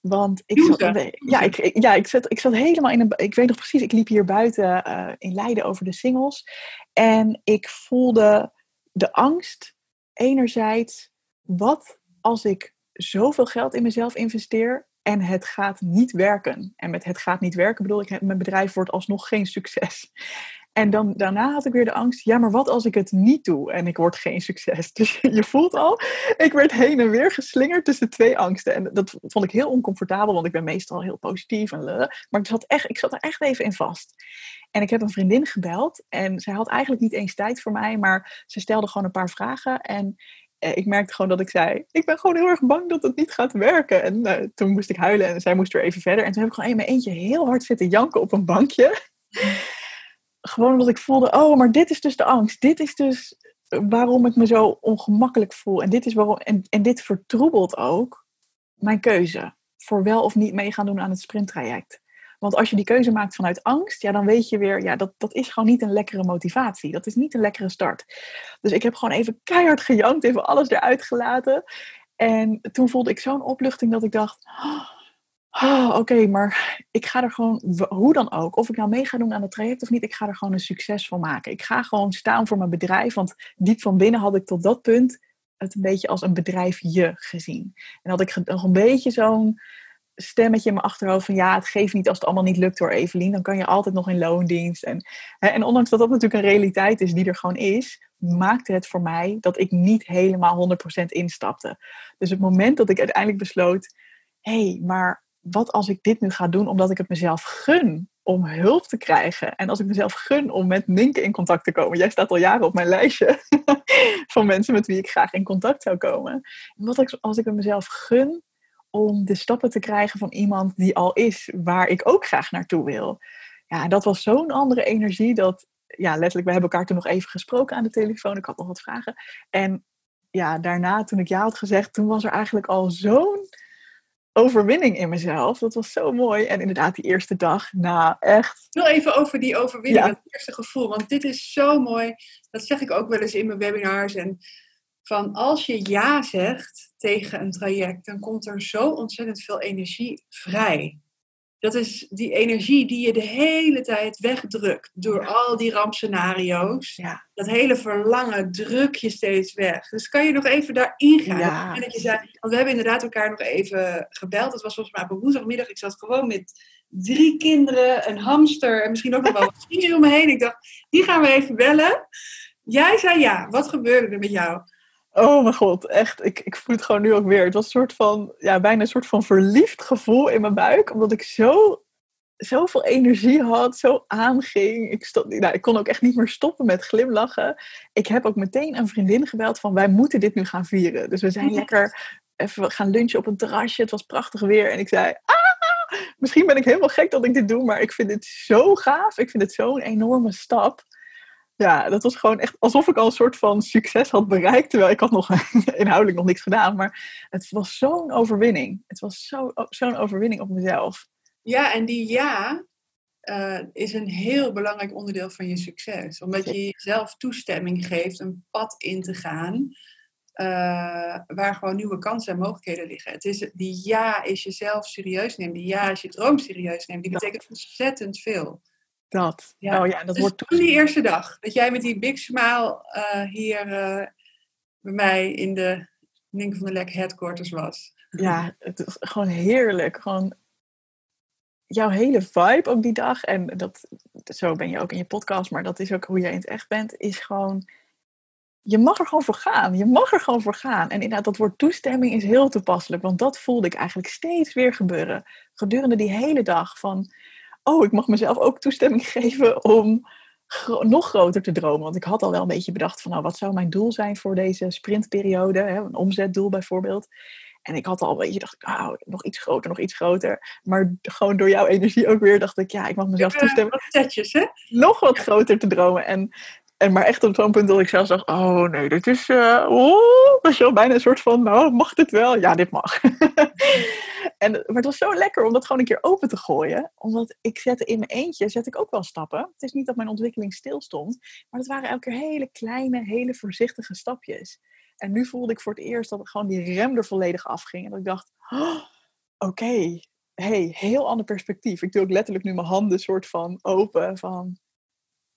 Want ik zat, ja, ik, ja, ik, zat, ik zat helemaal in een. Ik weet nog precies, ik liep hier buiten uh, in Leiden over de singles. En ik voelde de angst. Enerzijds, wat als ik zoveel geld in mezelf investeer en het gaat niet werken? En met het gaat niet werken bedoel ik, mijn bedrijf wordt alsnog geen succes. En dan, daarna had ik weer de angst, ja, maar wat als ik het niet doe en ik word geen succes? Dus je voelt al, ik werd heen en weer geslingerd tussen twee angsten. En dat vond ik heel oncomfortabel, want ik ben meestal heel positief en. Maar ik zat, echt, ik zat er echt even in vast. En ik heb een vriendin gebeld en zij had eigenlijk niet eens tijd voor mij, maar ze stelde gewoon een paar vragen. En eh, ik merkte gewoon dat ik zei, ik ben gewoon heel erg bang dat het niet gaat werken. En uh, toen moest ik huilen en zij moest weer even verder. En toen heb ik gewoon in mijn eentje heel hard zitten janken op een bankje gewoon omdat ik voelde, oh, maar dit is dus de angst. Dit is dus waarom ik me zo ongemakkelijk voel. En dit, is waarom, en, en dit vertroebelt ook mijn keuze voor wel of niet mee gaan doen aan het sprinttraject. Want als je die keuze maakt vanuit angst, ja, dan weet je weer, ja, dat, dat is gewoon niet een lekkere motivatie. Dat is niet een lekkere start. Dus ik heb gewoon even keihard gejankt, even alles eruit gelaten. En toen voelde ik zo'n opluchting dat ik dacht, oh, oh, oké, maar ik ga er gewoon, hoe dan ook, of ik nou mee ga doen aan het traject of niet, ik ga er gewoon een succes van maken. Ik ga gewoon staan voor mijn bedrijf, want diep van binnen had ik tot dat punt het een beetje als een bedrijfje gezien. En had ik nog een beetje zo'n stemmetje in mijn achterhoofd van ja, het geeft niet als het allemaal niet lukt door Evelien, dan kan je altijd nog in loondienst. En, en ondanks dat dat natuurlijk een realiteit is die er gewoon is, maakte het voor mij dat ik niet helemaal 100% instapte. Dus het moment dat ik uiteindelijk besloot, hé, hey, maar wat als ik dit nu ga doen omdat ik het mezelf gun om hulp te krijgen. En als ik mezelf gun om met Minke in contact te komen. Jij staat al jaren op mijn lijstje van mensen met wie ik graag in contact zou komen. Wat als ik het mezelf gun om de stappen te krijgen van iemand die al is waar ik ook graag naartoe wil. Ja, dat was zo'n andere energie dat, ja, letterlijk, we hebben elkaar toen nog even gesproken aan de telefoon. Ik had nog wat vragen. En ja, daarna, toen ik ja had gezegd, toen was er eigenlijk al zo'n overwinning in mezelf. Dat was zo mooi. En inderdaad, die eerste dag, nou echt. Heel even over die overwinning, ja. het eerste gevoel. Want dit is zo mooi. Dat zeg ik ook wel eens in mijn webinars. En van als je ja zegt tegen een traject, dan komt er zo ontzettend veel energie vrij. Dat is die energie die je de hele tijd wegdrukt door al die rampscenario's. Ja. Dat hele verlangen druk je steeds weg. Dus kan je nog even daarin gaan? Ja. En dat je zei, want we hebben inderdaad elkaar nog even gebeld. Dat was volgens mij op woensdagmiddag. Ik zat gewoon met drie kinderen, een hamster en misschien ook nog wel wat vrienden om me heen. Ik dacht, die gaan we even bellen. Jij zei ja. Wat gebeurde er met jou? Oh mijn god, echt. Ik, ik voel het gewoon nu ook weer. Het was een soort van, ja, bijna een soort van verliefd gevoel in mijn buik. Omdat ik zo, zoveel energie had, zo aanging. Ik, stond, nou, ik kon ook echt niet meer stoppen met glimlachen. Ik heb ook meteen een vriendin gebeld van, wij moeten dit nu gaan vieren. Dus we zijn lekker even gaan lunchen op een terrasje. Het was prachtig weer. En ik zei, ah, misschien ben ik helemaal gek dat ik dit doe. Maar ik vind het zo gaaf. Ik vind het zo'n enorme stap ja, dat was gewoon echt alsof ik al een soort van succes had bereikt. Terwijl ik had nog inhoudelijk nog niks gedaan. Maar het was zo'n overwinning. Het was zo'n overwinning op mezelf. Ja, en die ja uh, is een heel belangrijk onderdeel van je succes. Omdat je jezelf toestemming geeft een pad in te gaan. Uh, waar gewoon nieuwe kansen en mogelijkheden liggen. Het is, die ja is jezelf serieus nemen. Die ja is je droom serieus nemen. Die betekent ontzettend veel. Dat. Ja. Oh ja, dat dus wordt toen die eerste dag. Dat jij met die big smile uh, hier uh, bij mij in de Link van de Lek headquarters was. Ja, het is gewoon heerlijk. Gewoon jouw hele vibe ook die dag. En dat, zo ben je ook in je podcast, maar dat is ook hoe jij in het echt bent. Is gewoon, je mag er gewoon voor gaan. Je mag er gewoon voor gaan. En inderdaad, dat woord toestemming is heel toepasselijk. Want dat voelde ik eigenlijk steeds weer gebeuren. Gedurende die hele dag van oh, ik mag mezelf ook toestemming geven om nog groter te dromen. Want ik had al wel een beetje bedacht van, nou, wat zou mijn doel zijn voor deze sprintperiode? Hè? Een omzetdoel bijvoorbeeld. En ik had al een beetje, dacht ik, oh, nog iets groter, nog iets groter. Maar gewoon door jouw energie ook weer dacht ik, ja, ik mag mezelf toestemmen. Wat setjes, hè? Nog wat groter te dromen. En en maar echt op zo'n punt dat ik zelf dacht, oh nee, dit is, uh, was je bijna een soort van, nou, mag dit wel? Ja, dit mag. en, maar het was zo lekker om dat gewoon een keer open te gooien. Omdat ik zette in mijn eentje, zet ik ook wel stappen. Het is niet dat mijn ontwikkeling stilstond, maar het waren elke keer hele kleine, hele voorzichtige stapjes. En nu voelde ik voor het eerst dat gewoon die rem er volledig afging. En dat ik dacht, oh, oké, hey, heel ander perspectief. Ik doe ook letterlijk nu mijn handen soort van open van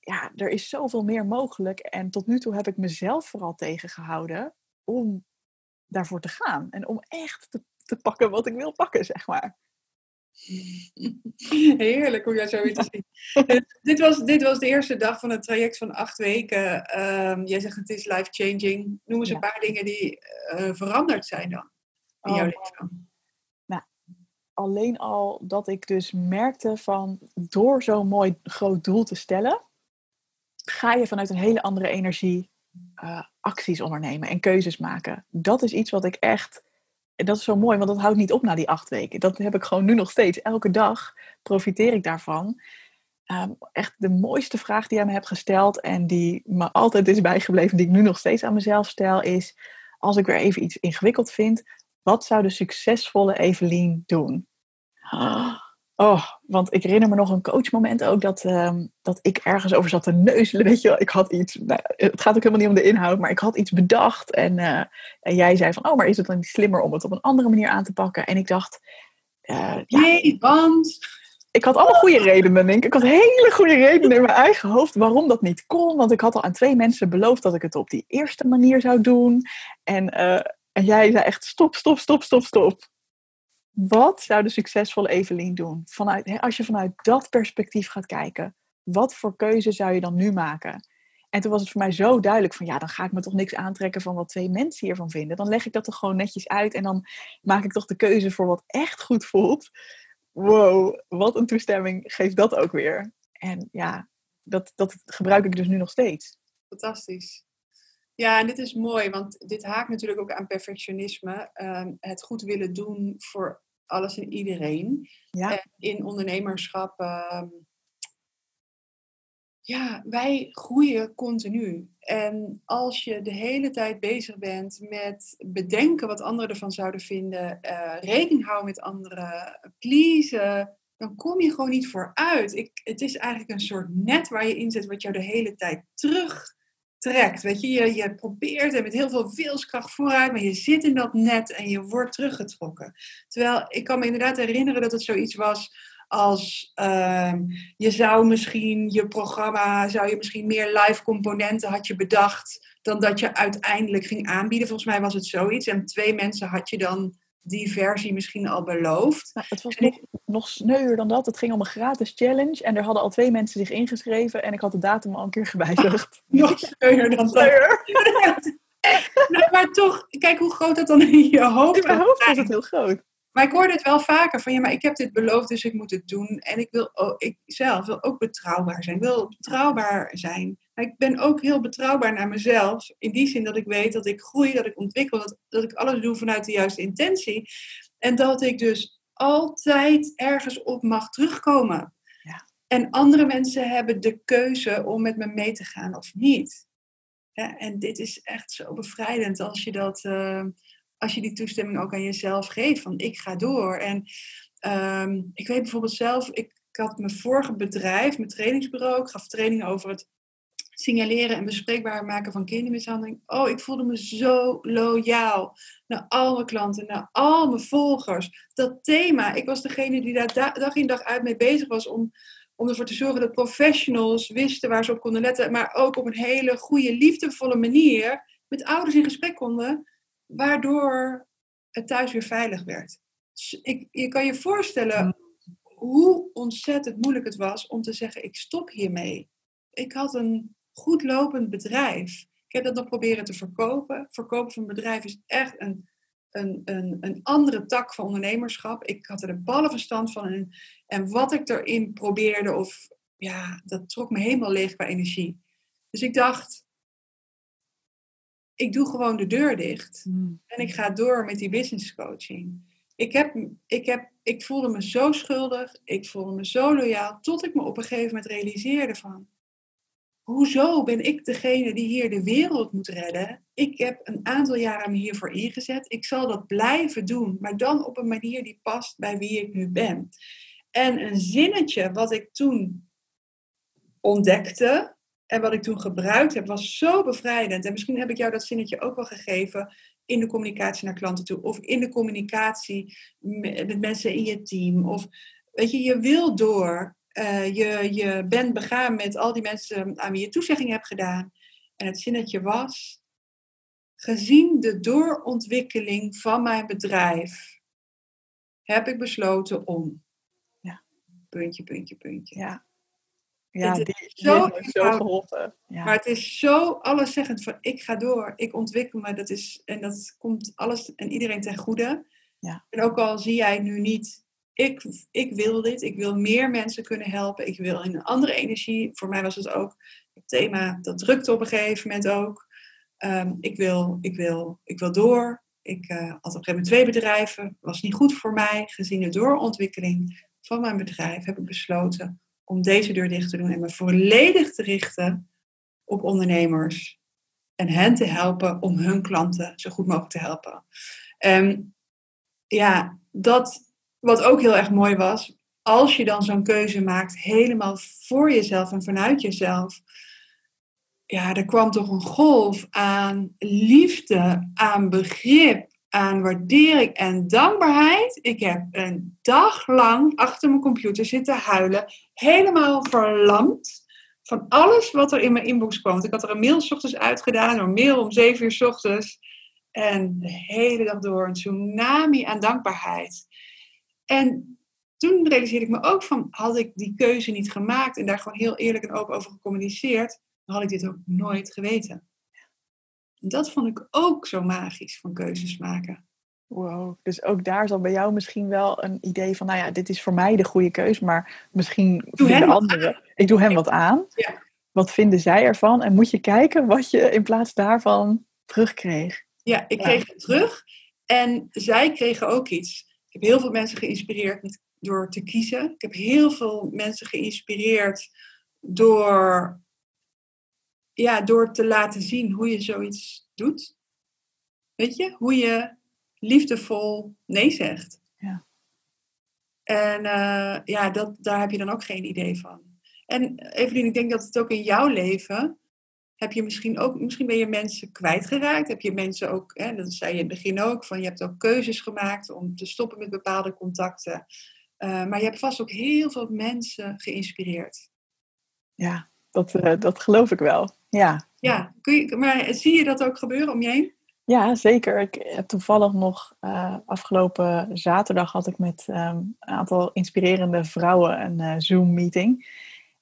ja, er is zoveel meer mogelijk. En tot nu toe heb ik mezelf vooral tegengehouden om daarvoor te gaan. En om echt te, te pakken wat ik wil pakken, zeg maar. Heerlijk hoe jij zo weer te zien. dit, was, dit was de eerste dag van het traject van acht weken. Um, jij zegt het is life-changing. Noem eens een paar dingen die uh, veranderd zijn dan in jouw oh. leven. Nou, alleen al dat ik dus merkte van door zo'n mooi groot doel te stellen, ga je vanuit een hele andere energie uh, acties ondernemen en keuzes maken. Dat is iets wat ik echt. Dat is zo mooi, want dat houdt niet op na die acht weken. Dat heb ik gewoon nu nog steeds. Elke dag profiteer ik daarvan. Um, echt de mooiste vraag die jij me hebt gesteld en die me altijd is bijgebleven, die ik nu nog steeds aan mezelf stel, is: als ik weer even iets ingewikkeld vind, wat zou de succesvolle Evelien doen? Oh, want ik herinner me nog een coachmoment ook dat, ehm, dat ik ergens over zat te neuzelen. Weet je wel, ik had iets, nou, het gaat ook helemaal niet om de inhoud, maar ik had iets bedacht. En, uh, en jij zei van, oh, maar is het dan niet slimmer om het op een andere manier aan te pakken? En ik dacht, uh, nee, want... Ik had allemaal goede redenen, denk ik. Ik had hele goede redenen in mijn eigen hoofd waarom dat niet kon. Want ik had al aan twee mensen beloofd dat ik het op die eerste manier zou doen. En, uh, en jij zei echt, stop, stop, stop, stop, stop. Wat zou de succesvolle Evelien doen? Vanuit, als je vanuit dat perspectief gaat kijken, wat voor keuze zou je dan nu maken? En toen was het voor mij zo duidelijk van ja, dan ga ik me toch niks aantrekken van wat twee mensen hiervan vinden. Dan leg ik dat er gewoon netjes uit en dan maak ik toch de keuze voor wat echt goed voelt. Wow, wat een toestemming geeft dat ook weer. En ja, dat, dat gebruik ik dus nu nog steeds. Fantastisch. Ja, en dit is mooi, want dit haakt natuurlijk ook aan perfectionisme. Ehm, het goed willen doen voor alles en iedereen. Ja. En in ondernemerschap, ehm, ja, wij groeien continu. En als je de hele tijd bezig bent met bedenken wat anderen ervan zouden vinden, eh, rekening houden met anderen, pleasen, dan kom je gewoon niet vooruit. Ik, het is eigenlijk een soort net waar je in zit, wat jou de hele tijd terugtrekt. Weet je, je, je probeert er met heel veel wilskracht vooruit, maar je zit in dat net en je wordt teruggetrokken. Terwijl ik kan me inderdaad herinneren dat het zoiets was als ehm, je zou misschien je programma, zou je misschien meer live componenten had je bedacht dan dat je uiteindelijk ging aanbieden. Volgens mij was het zoiets. En twee mensen had je dan die versie misschien al beloofd. Nou, het was nog, nog sneuwer dan dat. Het ging om een gratis challenge en er hadden al twee mensen zich ingeschreven en ik had de datum al een keer gewijzigd. nog sneuwer dan Sneuwer. dat. Nou, maar toch, kijk hoe groot dat dan in je hoofd In mijn hoofd was het heel groot. Maar ik hoorde het wel vaker van ja, maar ik heb dit beloofd, dus ik moet het doen. En ik wil ook, ik zelf wil ook betrouwbaar zijn. Ik wil betrouwbaar zijn. Maar ik ben ook heel betrouwbaar naar mezelf. In die zin dat ik weet dat ik groei, dat ik ontwikkel, dat, dat ik alles doe vanuit de juiste intentie. En dat ik dus altijd ergens op mag terugkomen. Ja. En andere mensen hebben de keuze om met me mee te gaan of niet. Ja, en dit is echt zo bevrijdend als je dat. eh, als je die toestemming ook aan jezelf geeft, van ik ga door. En ehm, ik weet bijvoorbeeld zelf, ik, ik had mijn vorige bedrijf, mijn trainingsbureau, ik gaf trainingen over het signaleren en bespreekbaar maken van kindermishandeling. Oh, ik voelde me zo loyaal naar al mijn klanten, naar al mijn volgers. Dat thema, ik was degene die daar da- dag in dag uit mee bezig was om, om ervoor te zorgen dat professionals wisten waar ze op konden letten, maar ook op een hele goede, liefdevolle manier met ouders in gesprek konden waardoor het thuis weer veilig werd. Dus ik, je kan je voorstellen hoe ontzettend moeilijk het was om te zeggen: ik stop hiermee. Ik had een goed lopend bedrijf. Ik heb dat nog proberen te verkopen. Verkopen van een bedrijf is echt een, een, een, een andere tak van ondernemerschap. Ik had er de ballenverstand van. En, en wat ik erin probeerde, of ja, dat trok me helemaal leeg qua energie. Dus ik dacht, ik doe gewoon de deur dicht. En ik ga door met die business coaching. Ik, heb, ik, heb, ik voelde me zo schuldig, ik voelde me zo loyaal, tot ik me op een gegeven moment realiseerde van, hoezo ben ik degene die hier de wereld moet redden? Ik heb een aantal jaren me hiervoor ingezet. Ik zal dat blijven doen, maar dan op een manier die past bij wie ik nu ben. En een zinnetje wat ik toen ontdekte en wat ik toen gebruikt heb, was zo bevrijdend. En misschien heb ik jou dat zinnetje ook wel gegeven in de communicatie naar klanten toe. Of in de communicatie met met mensen in je team. Of weet je, je wil door. Eh, je, je bent begaan met al die mensen aan wie je toezegging hebt gedaan. En het zinnetje was, gezien de doorontwikkeling van mijn bedrijf, heb ik besloten om. Ja. Puntje, puntje, puntje. Ja, ja Het die, is die zo zo geholpen. Ja. Maar het is zo alleszeggend van ik ga door, ik ontwikkel me. Dat is, en dat komt alles en iedereen ten goede. Ja. En ook al zie jij nu niet, ik, ik wil dit, ik wil meer mensen kunnen helpen, ik wil in een andere energie. Voor mij was het ook het thema, dat drukte op een gegeven moment ook. Ehm, ik, wil, ik, wil, ik wil door. Ik eh, had op een gegeven moment twee bedrijven, was niet goed voor mij. Gezien de doorontwikkeling van mijn bedrijf heb ik besloten om deze deur dicht te doen en me volledig te richten op ondernemers. En hen te helpen om hun klanten zo goed mogelijk te helpen. En ja, dat wat ook heel erg mooi was, als je dan zo'n keuze maakt, helemaal voor jezelf en vanuit jezelf. Ja, er kwam toch een golf aan liefde, aan begrip, aan waardering en dankbaarheid. Ik heb een dag lang achter mijn computer zitten huilen, helemaal verlamd van alles wat er in mijn inbox kwam. Ik had er een mail 's ochtends uitgedaan, een mail om 7 uur 's ochtends. En de hele dag door een tsunami aan dankbaarheid. En toen realiseerde ik me ook van, had ik die keuze niet gemaakt en daar gewoon heel eerlijk en open over gecommuniceerd, dan had ik dit ook nooit geweten. En dat vond ik ook zo magisch van keuzes maken. Wow, dus ook daar zal bij jou misschien wel een idee van, nou ja, dit is voor mij de goede keus, maar misschien vinden hem anderen, ik doe hem wat aan. Ja. Wat vinden zij ervan? En moet je kijken wat je in plaats daarvan terugkreeg. Ja, ik Ja. kreeg het terug. En zij kregen ook iets. Ik heb heel veel mensen geïnspireerd met, door te kiezen. Ik heb heel veel mensen geïnspireerd door, ja, door te laten zien hoe je zoiets doet. Weet je, hoe je liefdevol nee zegt. Ja. En eh, ja, dat, daar heb je dan ook geen idee van. En Evelien, ik denk dat het ook in jouw leven heb je misschien ook, misschien ben je mensen kwijtgeraakt. Heb je mensen ook, hè, dat zei je in het begin ook, van je hebt ook keuzes gemaakt om te stoppen met bepaalde contacten. Eh, maar je hebt vast ook heel veel mensen geïnspireerd. Ja, dat, eh, dat geloof ik wel. Ja. Ja, kun je, maar zie je dat ook gebeuren om je heen? Ja, zeker. Ik heb toevallig nog eh, afgelopen zaterdag had ik met ehm, een aantal inspirerende vrouwen een eh, Zoom-meeting.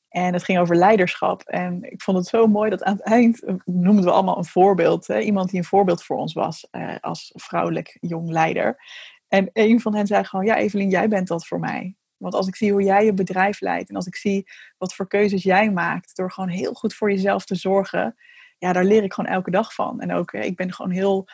En het ging over leiderschap. En ik vond het zo mooi dat aan het eind eh, noemden we allemaal een voorbeeld. Hè? Iemand die een voorbeeld voor ons was eh, als vrouwelijk jong leider. En een van hen zei gewoon, ja Evelien, jij bent dat voor mij. Want als ik zie hoe jij je bedrijf leidt en als ik zie wat voor keuzes jij maakt, door gewoon heel goed voor jezelf te zorgen, ja, daar leer ik gewoon elke dag van. En ook, ik ben gewoon heel,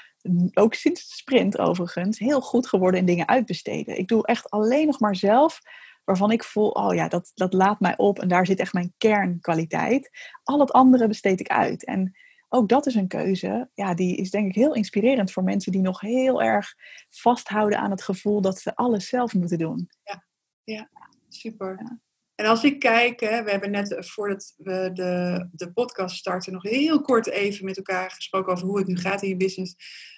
ook sinds de sprint overigens, heel goed geworden in dingen uitbesteden. Ik doe echt alleen nog maar zelf, waarvan ik voel, oh ja, dat, dat laat mij op en daar zit echt mijn kernkwaliteit. Al het andere besteed ik uit. En ook dat is een keuze, ja, die is denk ik heel inspirerend voor mensen die nog heel erg vasthouden aan het gevoel dat ze alles zelf moeten doen. Super. Ja. En als ik kijk, hè, we hebben net eh, voordat we de, de podcast starten nog heel kort even met elkaar gesproken over hoe het nu gaat in je business.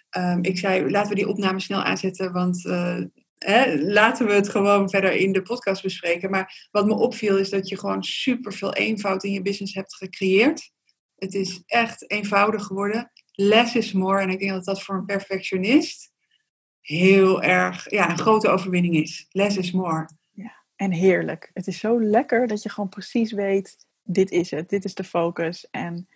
Ehm, ik zei, laten we die opname snel aanzetten, want eh, hè, laten we het gewoon verder in de podcast bespreken. Maar wat me opviel is dat je gewoon super veel eenvoud in je business hebt gecreëerd. Het is echt eenvoudig geworden. Less is more. En ik denk dat dat voor een perfectionist heel erg ja, een grote overwinning is. Less is more. En heerlijk. Het is zo lekker dat je gewoon precies weet, dit is het, dit is de focus. En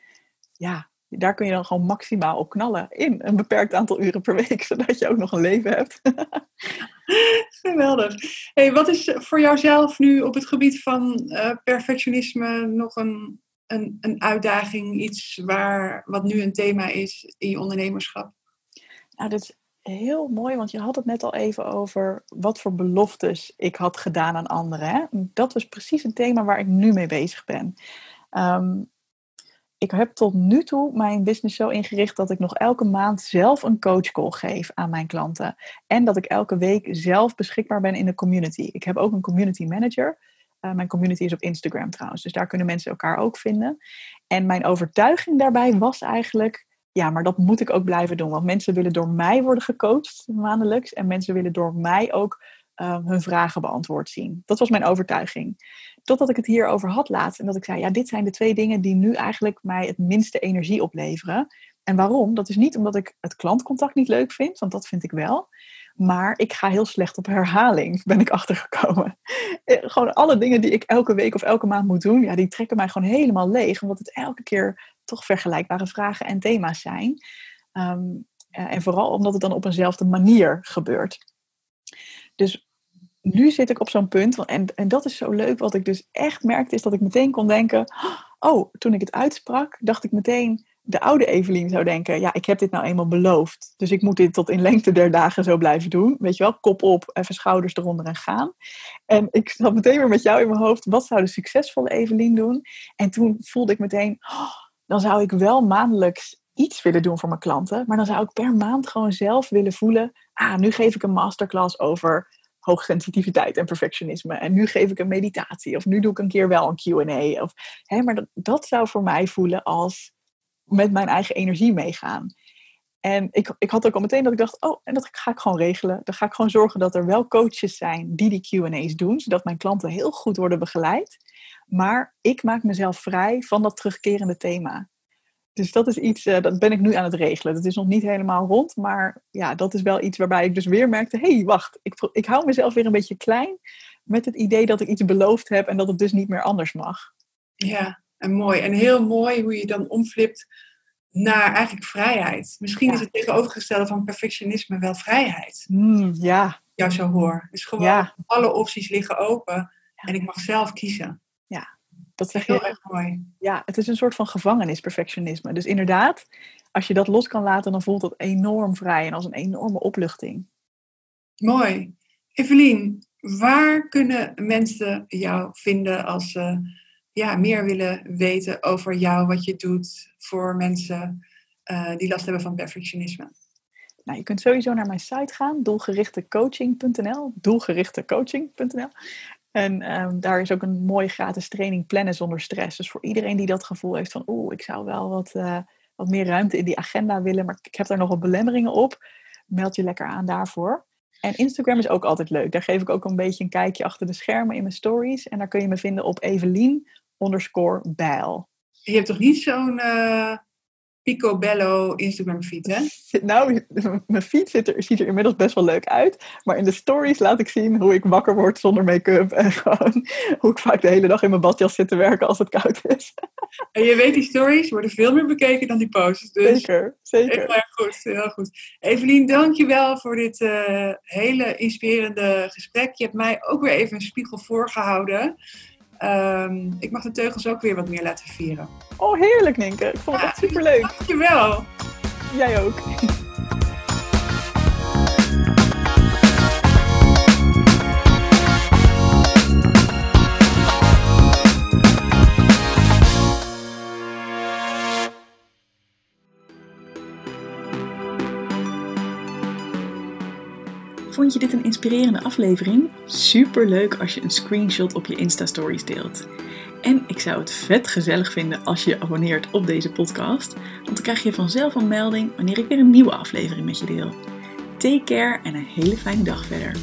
ja, daar kun je dan gewoon maximaal op knallen in een beperkt aantal uren per week, zodat je ook nog een leven hebt. Geweldig. Hey, wat is voor jouzelf nu op het gebied van eh, perfectionisme nog een, een, een uitdaging, iets waar, wat nu een thema is in je ondernemerschap? Nou, dat is heel mooi, want je had het net al even over wat voor beloftes ik had gedaan aan anderen. Hè? Dat was precies een thema waar ik nu mee bezig ben. Ehm, ik heb tot nu toe mijn business zo ingericht dat ik nog elke maand zelf een coachcall geef aan mijn klanten. En dat ik elke week zelf beschikbaar ben in de community. Ik heb ook een community manager. Uh, mijn community is op Instagram trouwens, dus daar kunnen mensen elkaar ook vinden. En mijn overtuiging daarbij was eigenlijk ja, maar dat moet ik ook blijven doen. Want mensen willen door mij worden gecoacht maandelijks. En mensen willen door mij ook uh, hun vragen beantwoord zien. Dat was mijn overtuiging. Totdat ik het hierover had laatst. En dat ik zei, ja, dit zijn de twee dingen die nu eigenlijk mij het minste energie opleveren. En waarom? Dat is niet omdat ik het klantcontact niet leuk vind. Want dat vind ik wel. Maar ik ga heel slecht op herhaling, ben ik achtergekomen. Gewoon alle dingen die ik elke week of elke maand moet doen, ja, die trekken mij gewoon helemaal leeg. Omdat het elke keer toch vergelijkbare vragen en thema's zijn. Um, en vooral omdat het dan op eenzelfde manier gebeurt. Dus nu zit ik op zo'n punt, en, en dat is zo leuk, wat ik dus echt merkte, is dat ik meteen kon denken, oh, toen ik het uitsprak, dacht ik meteen, de oude Evelien zou denken, ja, ik heb dit nou eenmaal beloofd. Dus ik moet dit tot in lengte der dagen zo blijven doen. Weet je wel, kop op, even schouders eronder en gaan. En ik zat meteen weer met jou in mijn hoofd, wat zou de succesvolle Evelien doen? En toen voelde ik meteen, oh, dan zou ik wel maandelijks iets willen doen voor mijn klanten. Maar dan zou ik per maand gewoon zelf willen voelen, ah, nu geef ik een masterclass over hoogsensitiviteit en perfectionisme. En nu geef ik een meditatie. Of nu doe ik een keer wel een Q&A. Of, maar dat, dat zou voor mij voelen als met mijn eigen energie meegaan. En ik, ik had ook al meteen dat ik dacht, oh, en dat ga ik gewoon regelen. Dan ga ik gewoon zorgen dat er wel coaches zijn die die Q&A's doen, zodat mijn klanten heel goed worden begeleid. Maar ik maak mezelf vrij van dat terugkerende thema. Dus dat is iets, uh, dat ben ik nu aan het regelen. Dat is nog niet helemaal rond, maar ja, dat is wel iets waarbij ik dus weer merkte, hé, hey, wacht, ik, ik hou mezelf weer een beetje klein met het idee dat ik iets beloofd heb en dat het dus niet meer anders mag. Ja, En mooi. En heel mooi hoe je dan omflipt naar eigenlijk vrijheid. Misschien Ja. is het tegenovergestelde van perfectionisme wel vrijheid. Hmm, ja, Jou zo hoor. Dus gewoon Ja. alle opties liggen open. En ik mag zelf kiezen. Dat zeg je Heel erg mooi. Ja, het is een soort van gevangenis, perfectionisme. Dus inderdaad, als je dat los kan laten, dan voelt dat enorm vrij en als een enorme opluchting. Mooi. Evelien, waar kunnen mensen jou vinden als ze ja, meer willen weten over jou, wat je doet voor mensen eh, die last hebben van perfectionisme? Nou, je kunt sowieso naar mijn site gaan, doelgerichtecoaching.nl, doelgerichtecoaching.nl. En ehm, daar is ook een mooie gratis training plannen zonder stress. Dus voor iedereen die dat gevoel heeft van, oeh, ik zou wel wat, eh, wat meer ruimte in die agenda willen, maar ik heb daar nog belemmeringen op, meld je lekker aan daarvoor. En Instagram is ook altijd leuk. Daar geef ik ook een beetje een kijkje achter de schermen in mijn stories. En daar kun je me vinden op Evelien underscore bijl. Je hebt toch niet zo'n eh picobello Instagram feed, hè? Nou, mijn feed ziet er, ziet er inmiddels best wel leuk uit. Maar in de stories laat ik zien hoe ik wakker word zonder make-up. En gewoon hoe ik vaak de hele dag in mijn badjas zit te werken als het koud is. En je weet, die stories worden veel meer bekeken dan die posts. Dus Zeker, zeker. heel erg goed, heel goed. Evelien, dankjewel voor dit eh, hele inspirerende gesprek. Je hebt mij ook weer even een spiegel voorgehouden. Ehm, ik mag de teugels ook weer wat meer laten vieren. Oh, heerlijk Ninke. Ik vond het echt superleuk. Dankjewel. Jij ook. Vond je dit een inspirerende aflevering? Super leuk als je een screenshot op je Insta-stories deelt. En ik zou het vet gezellig vinden als je je abonneert op deze podcast, want dan krijg je vanzelf een melding wanneer ik weer een nieuwe aflevering met je deel. Take care en een hele fijne dag verder.